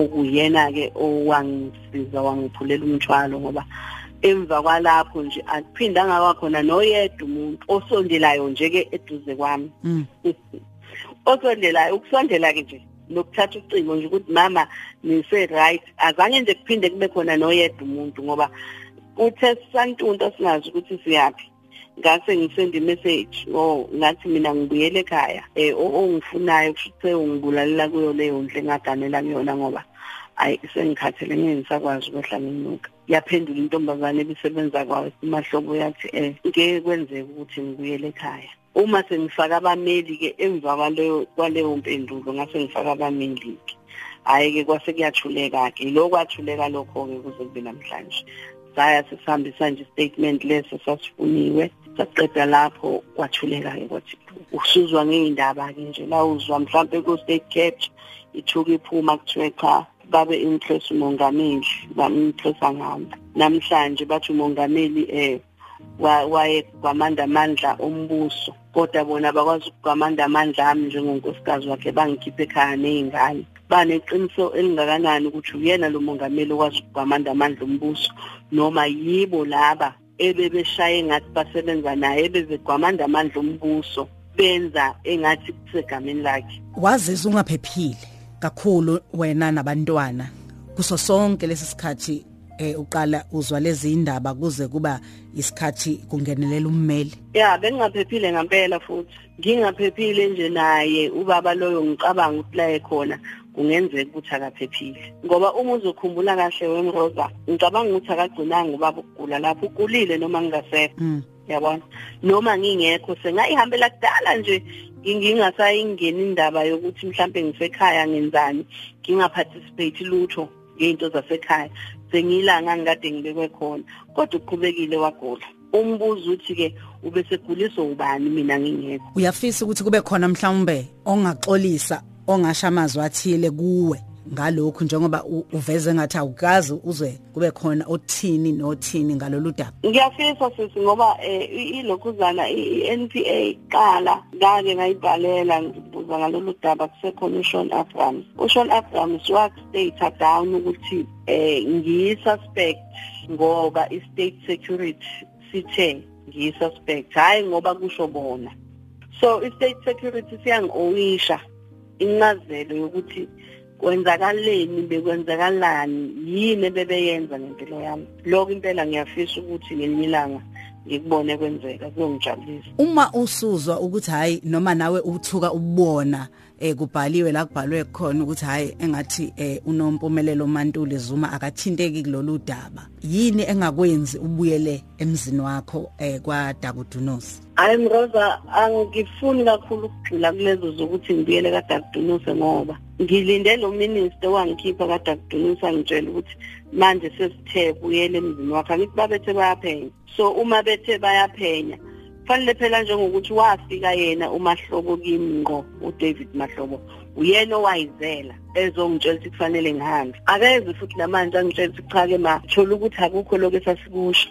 okuyena ke owangisiza wangiphulela umthwalo ngoba emva kwalapho nje akuphindanga kwakhona noyedwa umuntu osondelayo nje ke eduze kwami. Mm. osondelayo ukusondela ke nje nokuthatha ucingo nje ukuthi mama nise right azange nje kuphinde kube khona noyedwa umuntu ngoba uthe santunta singazi ukuthi siyapi ngase ngisend message. Oh ngathi mina ngibuyele ekhaya. Eh ongifunayo kusho ungibulalela kuyo leyo ndle ngaganela kuyona ngoba ayi sengikhathele ngeke ngisakwazi ukwehla nginuka yaphendula intombazane ebisebenza kwayo imahlobo yathi eh ngeke kwenzeke ukuthi ngibuyele ekhaya. Uma sengifaka abameli ke emva kwaleyo kwaleyo mpendulo ngase ngifaka abameli ke. Hayi ke kwase kuyathuleka ke lo kwathuleka lokho ke kuze kube namhlanje. Saya sisihambisa nje statement leso sasifuniwe. Saqeda lapho kwathuleka ke kwathi usuzwa ngeindaba ke nje. La uzwa mhlawumbe ku state capture ithuka iphuma kuthiwe cha babe interest umongameli bamimpressa ngawo namhlanje bathi umongameli eh waye kwamanda amandla ombuso kodwa bona bakwazi ukugwamanda amandla ami njengonkosikazi wakhe bangikhiphe ekhaya nezingane baneqiniso elingakanani ukuthi uyena lo mongameli okwazi ukugwamanda amandla ombuso noma yibo laba ebebeshaye ngathi basebenza naye ebebegwamanda amandla ombuso benza engathi kusegameni lakhe. Wazizwa ungaphephile kakhulu wena nabantwana. Kuso sonke lesi sikhathi eh uqala uzwa lezi indaba kuze kuba isikhathi kungenelela ummeli. Ya bengingaphephile ngempela futhi. Ngingaphephile nje naye ubaba loyo ngicabanga ukuthi la ekhona kungenzeka ukuthi akaphephile. Ngoba uma uzokhumbula kahle wemroza ngicabanga ukuthi akagcinanga ubaba ukugula lapho ukulile noma ngingasekho mm. yabona? Noma ngingekho sengayihambela kudala nje ngingasayingeni indaba yokuthi mhlambe ngisekhaya ngenzani ngingaparticipate lutho ngeinto zasekhaya. Sengilanga ngikade ngibekwe khona kodwa uqhubekile wagula. Umbuzo uthi ke ube seguliso ubani mina ngingekho? Uyafisa ukuthi kube khona mhlawumbe ongaxolisa ongasha amazwi athile kuwe ngalokhu njengoba uveze ngathi awukazi uzwe kube khona othini nothini ngalolu daba. Ngiyafisa sisi ngoba eh, ilokhuzana i-NPA qala ngake ngayibhalela ngibuza ngalolu daba kusekhona uShawn Abrams. uShawn Abrams wakustate down ukuthi eh ngiyisuspect ngoba i-state security sithe ngiyisuspect. Hayi ngoba kusho bona. So i-state security siyangi-owisha incazelo yokuthi kwenzakaleni bekwenzakalani yini bebeyenza ngempilo yami. Lokho impela ngiyafisa ukuthi ngelinye ilanga ngikubone kwenzeka kuyongijabulisa. Uma usuzwa ukuthi hayi noma nawe uthuka ubona eh kubhaliwe la kubhalwe khona ukuthi hayi engathi eh unompumelelo Mantuli Zuma akathinteki kulolu daba. Yini engakwenzi ubuyele emzini wakho eh kwa Dakudunosi hayi mroza angifuni kakhulu ukugxila kulezo zokuthi ngibuyele kaDakudunosi ngoba ngilinde lo minister wangikhipha kaDakudunosi angitshela ukuthi manje sesithe buyele emzini wakhe. Angithi babethe bayaphenya. So uma bethe bayaphenya kufanele phela njengokuthi wafika yena umahlobo kimi ngqo uDavid Mahlobo. Uyena owayizela ezongitshela ukuthi kufanele ngihambe. Akeze futhi namanje angitshela ukuthi cha ke ma thola ukuthi akukho lokho esasikusho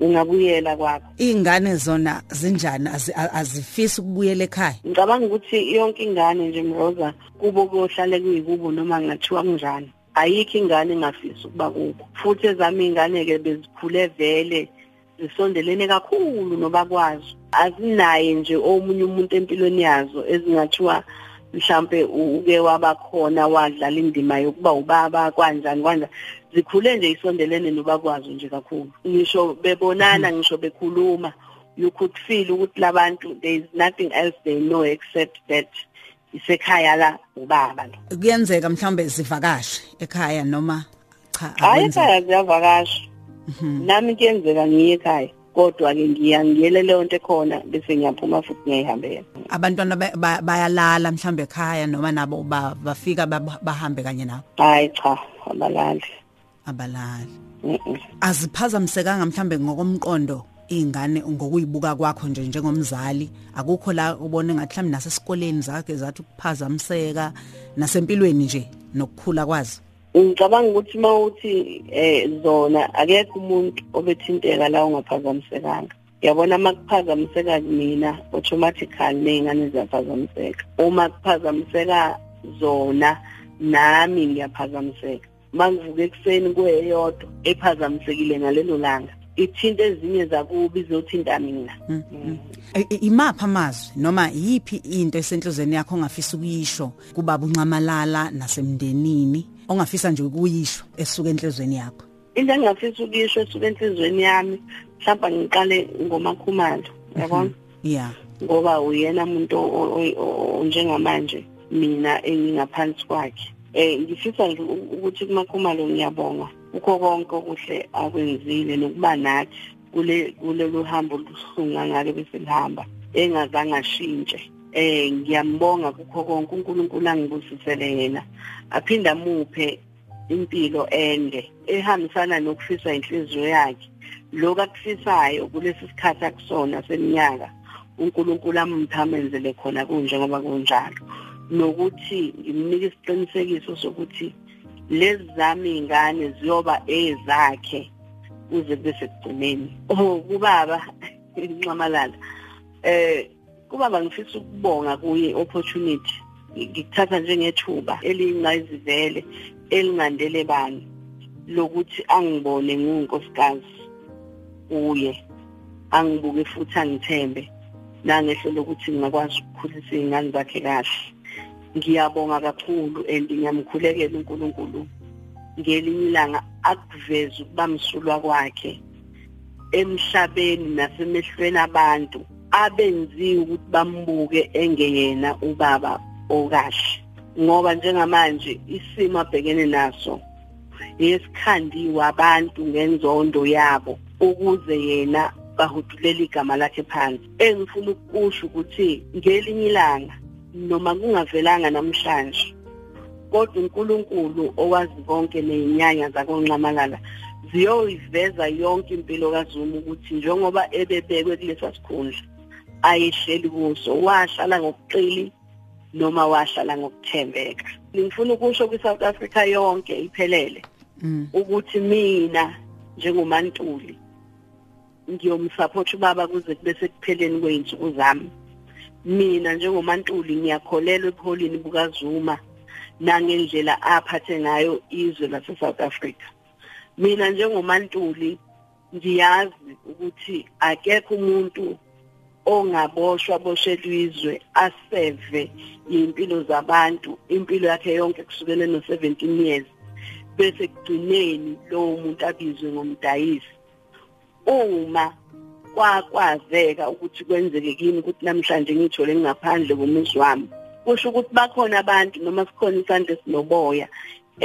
ungabuyela kwakho. Ingane zona zinjani? Azifisi ukubuyela ekhaya? Ngicabanga ukuthi yonke ingane nje mroza kubo kohlale kuyikubo noma ngathiwa kunjani. Ayikho ingane engafisi ukuba kubo futhi ezami ingane ke bezikhule vele zisondelene kakhulu noba kwazo azinaye nje omunye umuntu empilweni yazo ezingathiwa mhlambe uke wabakhona wadlala indima yokuba ubaba kanjani kanjani zikhule nje isondelene nobakwazi nje kakhulu. Ngisho bebonana ngisho bekhuluma you could feel ukuthi labantu there is nothing else they know except that isekhaya la ubaba lo. Kuyenzeka mhlambe zivakashe ekhaya noma cha hayi ekhaya ziyavakasha. Nami kuyenzeka ngiye ekhaya kodwa ke ngiya ngiyele leyo nto ekhona bese ngiyaphuma futhi ngiyihambela abantwana bayalala mhlambe ekhaya noma nabo bafika bahambe kanye nabo? Hayi cha abalali. Abalali. Aziphazamisekanga mhlambe ngokomqondo ingane ngokuyibuka kwakho nje njengomzali? Akukho la ubone ngathi mhlawumbe nasesikoleni zakhe zathi ukuphazamiseka nasempilweni nje nokukhula kwazi ngicabanga ukuthi mawuthi eh zona akekho umuntu obethinteka la ungaphazamisekanga yabona uma kuphazamiseka mina automatically ney'ngane ziyaphazamiseka. Uma kuphazamiseka zona nami ngiyaphazamiseka. Uma ngivuka ekuseni kweyodwa ephazamisekile ngalelo langa ithinta ezinye zakubi izothinta mina. Imapha amazwi noma yipi into esenhlozweni yakho ongafisa ukuyisho kubaba uncamalala nasemndenini? Ongafisa nje ukuyisho esuka enhlizweni yakho? Into engingafisa ukuyisho esuka enhlizweni yami mhlawumbe ngiqale ngomakhumalo yabona? Yeah. Ngoba uyena umuntu njengamanje mina engingaphansi kwakhe. Eh ngifisa ukuthi kumakhumalo ngiyabonga. Ukho konke okuhle akwenzile nokuba nathi kule kulelo hambo luhlunga ngale bese lihamba engazange ashintshe. Eh ngiyambonga kukho konke uNkulunkulu angibusisele yena. Aphinda muphe impilo ende ehambisana nokufisa inhliziyo yakhe. Lokho akufisayo kulesi sikhathi akusona seminyaka uNkulunkulu amthamenzele khona kunje ngoba kunjalo. Nokuthi ngimnika isiqinisekiso sokuthi lezi zami ingane ziyoba ezakhe kuze kube sekugcineni. Oh kubaba inqamalala eh kubaba ngifisa ukubonga kuye opportunity ngikuthatha njengethuba eliyingqayizivele elingandele bani lokuthi angibone nginkosikazi kuye. Angibuke futhi angithembe nangehlo lokuthi ngingakwazi ukukhulisa izingane zakhe kahle. Ngiyabonga kakhulu and ngiyamkhulekela uNkulunkulu. Ngelinye ilanga akuveze ukuba msulwa kwakhe emhlabeni nasemehlweni abantu. Abenziwe ukuthi bambuke engeyena ubaba okahle. Ngoba njengamanje isimo abhekene naso yesikhandiwe abantu ngenzondo yabo ukuze yena bahudulela igama lakhe phansi. Engifuna ukusho ukuthi ngelinye ilanga noma kungavelanga namhlanje kodwa uNkulunkulu owazi konke nezinyanya zakonqamalala ziyoyiveza yonke impilo kaZuma ukuthi njengoba ebebekwe kulesa sikhundla ayehleli kuso wahlala ngokuqili noma wahlala ngokuthembeka. Ngifuna ukusho kwi-South Africa yonke iphelele ukuthi mina njengomantuli ngiyomsupport ubaba kuze kube sekupheleni kweinsuku zami. Mina njengomantuli ngiyakholelwa ebuholini bukaZuma nangendlela aphathe ngayo izwe lase South Africa. Mina njengomantuli ngiyazi ukuthi akekho umuntu ongaboshwa boshelwe izwe aseve impilo zabantu impilo yakhe yonke kusukela no 17 years bese kugcineni lowo muntu abizwe ngomdayisi. Uma kwakwazeka ukuthi kwenzeke kimi ukuthi namhlanje ngithole ngaphandle komuzi wami kusho ukuthi bakhona abantu noma sikhona isandla esinoboya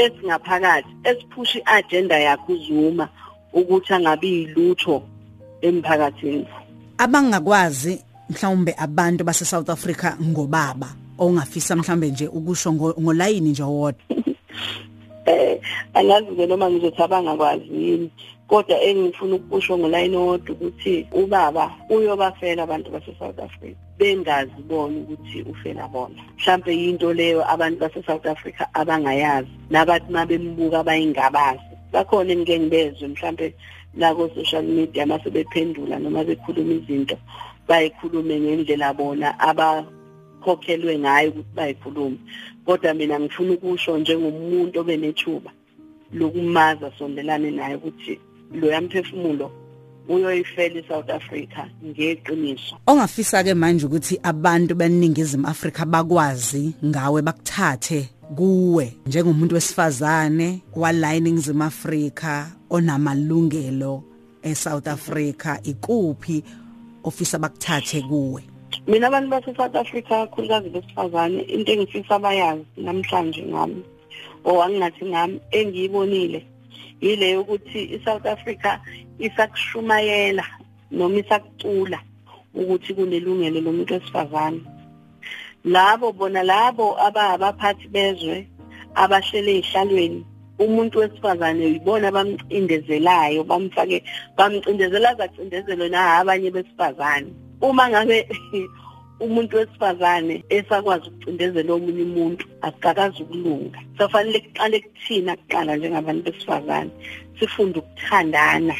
esingaphakathi esiphusha iagenda yakhe uzuma ukuthi angabi yilutho emphakathini. Abangakwazi mhlawumbe abantu base South Africa ngobaba ongafisa mhlawumbe nje ukusho ngolayini nje wodwa eh angazi noma ngizothi abangakwazi yini kodwa engifuna ukusho ngolayini wodwa ukuthi ubaba uyobafela abantu base South Africa bengazi bona ukuthi ufela bona. Mhlambe into leyo abantu base South Africa abangayazi nabathi mabembuka abayingabazi bakhona engike ngibezwe mhlambe la ku social media mase bephendula noma bekhuluma izinto bayikhulume ngendlela bona abakhokhelwe ngayo ukuthi bayikhulume. Kodwa mina ngifuna ukusho njengomuntu obenethuba lokumaza sondelane naye ukuthi lo yamphefumulo uyoyifela eSouth Africa ngeqiniso. Ongafisa ke manje ukuthi abantu beningizimu Afrika bakwazi ngawe bakuthathe kuwe njengomuntu wesifazane wala eningizimu Afrika onamalungelo eSouth Africa ikuphi ofisa bakuthathe kuwe? Mina abantu base South Africa kakhulukazi besifazane into engifisa abayazi namhlanje ngami owangathi ngami engiyibonile yile yokuthi iSouth Africa isakushumayela noma isakucula ukuthi kunelungelo lomuntu wesifazane. Labo bona labo abaphathi bezwe abahlele ezihlalweni umuntu wesifazane uyibona bamcindezelayo bamfake bamcindezela zacindezelo na abanye besifazane. Uma ngabe umuntu wesifazane esakwazi ukucindezela omunye umuntu akakazi ukulunga. Safanele kuqale kuthina kuqala njengabantu besifazane sifunde ukuthandana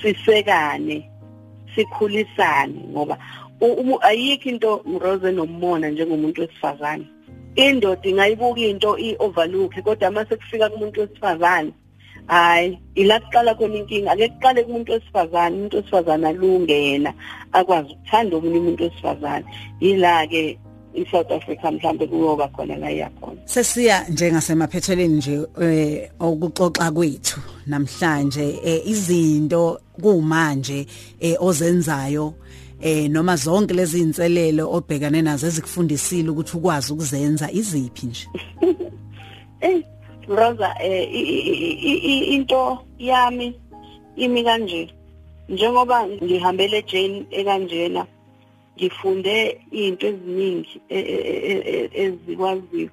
sisekane sikhulisane ngoba ayikho into Rose nomona njengomuntu wesifazane. Indoda ingayibuka into i-overlook kodwa mase kufika kumuntu wesifazane hayi ila kuqala khona inkinga. Ake kuqale kumuntu wesifazane umuntu wesifazane alunge yena akwazi ukuthanda omunye umuntu wesifazane. Yila ke iSouth Africa mhlambe kuyoba khona la iyakhona sesiya njengasemaphetheleni nje eh okuxoxa kwethu namhlanje eh, izinto kumanje eh, ozenzayo eh noma zonke lezi inselelo obhekane nazo ezikufundisile ukuthi ukwazi ukuzenza iziphi nje? Eh Rosa eh into yami imi kanje. Njengoba ngihambele Jane ekanjena ngifunde izinto eziningi ezikwazi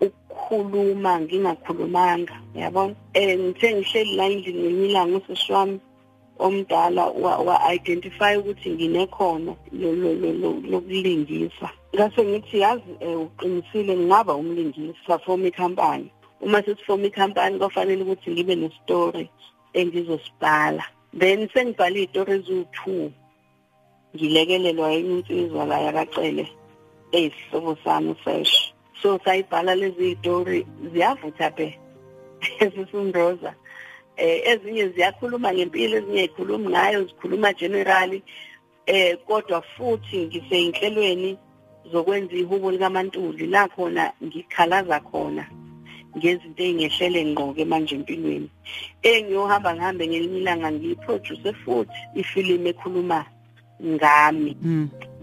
ukukhuluma ngingakhulumanga yabona? Eh ngithe ngihleli la endlini ngemilanga usishwami omdala wa-identify ukuthi nginekhono lokulingisa. Ngase ngithi yazi uqinisile ngingaba umlingisi safoma ikhampani uma sesifoma ikhampani kwafanele ukuthi ngibe nestory engizosibhala. Then sengibhale iy'tori eziwu-two. Ngilekelelwa enye insizwa la yakacele eyisihlobo sami fresh. So sayibhala lezi iy'tori ziyavutha pe esisunroza eh ezinye ziyakhuluma ngempilo ezinye zikhuluma ngayo zikhuluma generally. Eh kodwa futhi ngiseyinhlelweni zokwenza ihubo likaMantuli la khona ngikhalaza khona ngezinto engehlele ngqoke manje empilweni. Engiyohamba ngihambe ngelinye ilanga ngiyiproduce futhi ifilimu ekhuluma ngami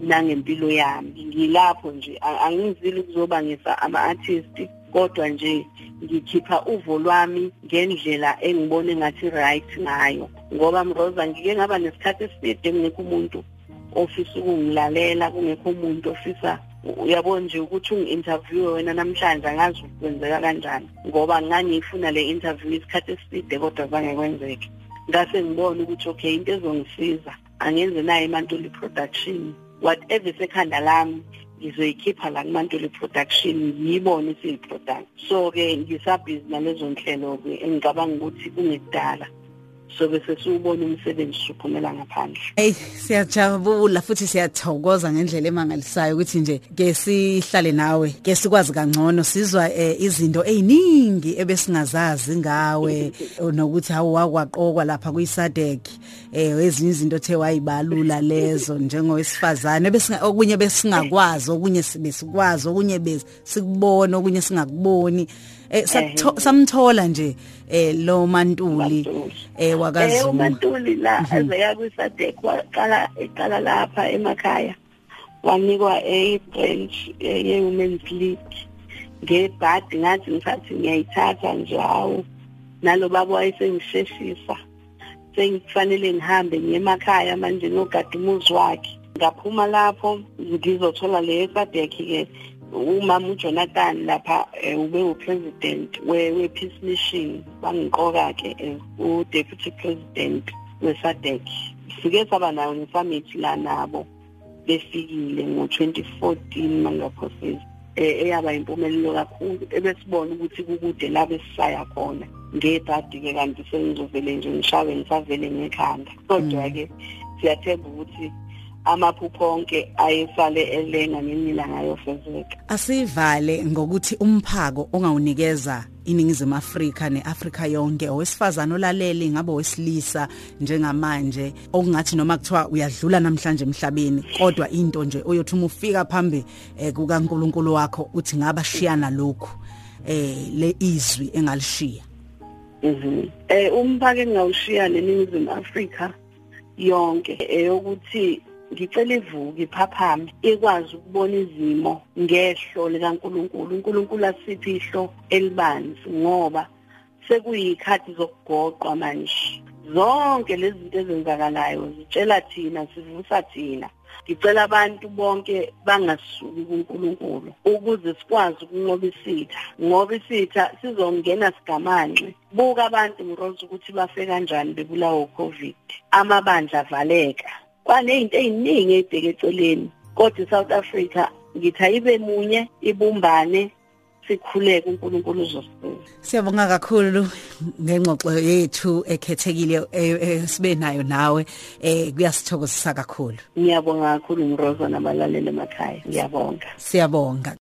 nangempilo yami. Ngilapho nje angizili ukuzobangisa ama-artist. Kodwa nje ngikhipha uvo lwami ngendlela engibone ngathi right ngayo. Ngoba mroza ngike ngaba nesikhathi eside kungekho umuntu ofisa ukungilalela kungekho umuntu ofisa uyabona nje ukuthi ungi-interviewe wena namhlanje angazi kwenzeka kanjani. Ngoba ngangiyifuna le interview isikhathi eside kodwa zange kwenzeke. Ngase ngibone ukuthi okay into ezongisiza angenze naye imantuli production. Whatever sekhanda lami ngizoyikhipha la kumantuli production ngiyibone isiyi-product so-ke ngisabhizi nalezo nhlelo-ke engicabanga ukuthi kungekudala so bese siwubona umsebenzi usuphumela ngaphandle. Hey siyajabula futhi siyathokoza ngendlela emangalisayo ukuthi nje ke sihlale nawe ke sikwazi kangcono sizwa eh, izinto eziningi ebesingazazi ngawe. Nokuthi hawu wakwaqokwa lapha kuyisadek eh ezinye izinto the wayibalula lezo njengowesifazane besinga okunye besingakwazi okunye besikwazi okunye besikubona okunye singakuboni. Eh satho- samthola nje eh lo mantuli eh Eh wakazulu uMantuli la ezeya kwisadek waqala eqala lapha emakhaya. Wanikwa a branch ye women's league. Ngebhadi ngathi ngithathi ngiyayithatha njalo. Nalo baba wayesengisheshisa sengifanele ngihambe ngiye emakhaya manje ngogada umuzi wakhe. Ngaphuma lapho ngizothola le sadek ke umama uJonathan lapha eh, ube upresident we we peace mission bangiqoka ke as u deputy president we SADC sike saba nayo ne summit la nabo befikile ngo2014 mangaphosisi eh eyaba impumelelo kakhulu ebesibona ukuthi kukude la besisaya khona. Ngebhadi ke kanti sengizovele nje ngishawe ngisavele ngekhanda. Kodwa ke siyathemba ukuthi amaphupho onke ayesale elenga ngemilanga yofezeka asivale ngokuthi umphako ongawunikeza iningizimu Afrika neAfrika yonke owesifazana olalele ngabe wesilisa njengamanje okungathi noma kuthiwa uyadlula namhlanje emhlabeni kodwa into nje oyothi uma ufika phambi eh, kukaNkuluNkulu wakho uthi ngaba shiyana lokhu eh le izwi engalishiya Mhm. Eh umphake engawushiya leningizimu Afrika yonke eyokuthi ngicela ivuke iphaphame ikwazi ukubona izimo ngehlo likaNkuluNkulu. uNkulunkulu asiphi ihlo elibanzi ngoba sekuyikhathi zokugoqwa manje. Zonke lezi zinto ezenzakalayo zitshela thina sivusa thina. Ngicela abantu bonke bangasuki kuNkulunkulu ukuze sikwazi ukunqoba isitha. Ngoba isitha sizongena sigamanxe. Buka abantu ngiroza ukuthi bafe kanjani bebulawa uCovid. Amabandla avaleka. Kwanezinto eziningi ezibheke eceleni kodwa iSouth Africa ngithi ayibe munye ibumbane sikhuleke uNkulunkulu uzosiza Siyabonga kakhulu ngengxoxo yethu ekhethekile esibe nayo nawe eh kuyasithokozisa kakhulu. Ngiyabonga kakhulu ngiroza nabalaleli emakhaya ngiyabonga. Siyabonga.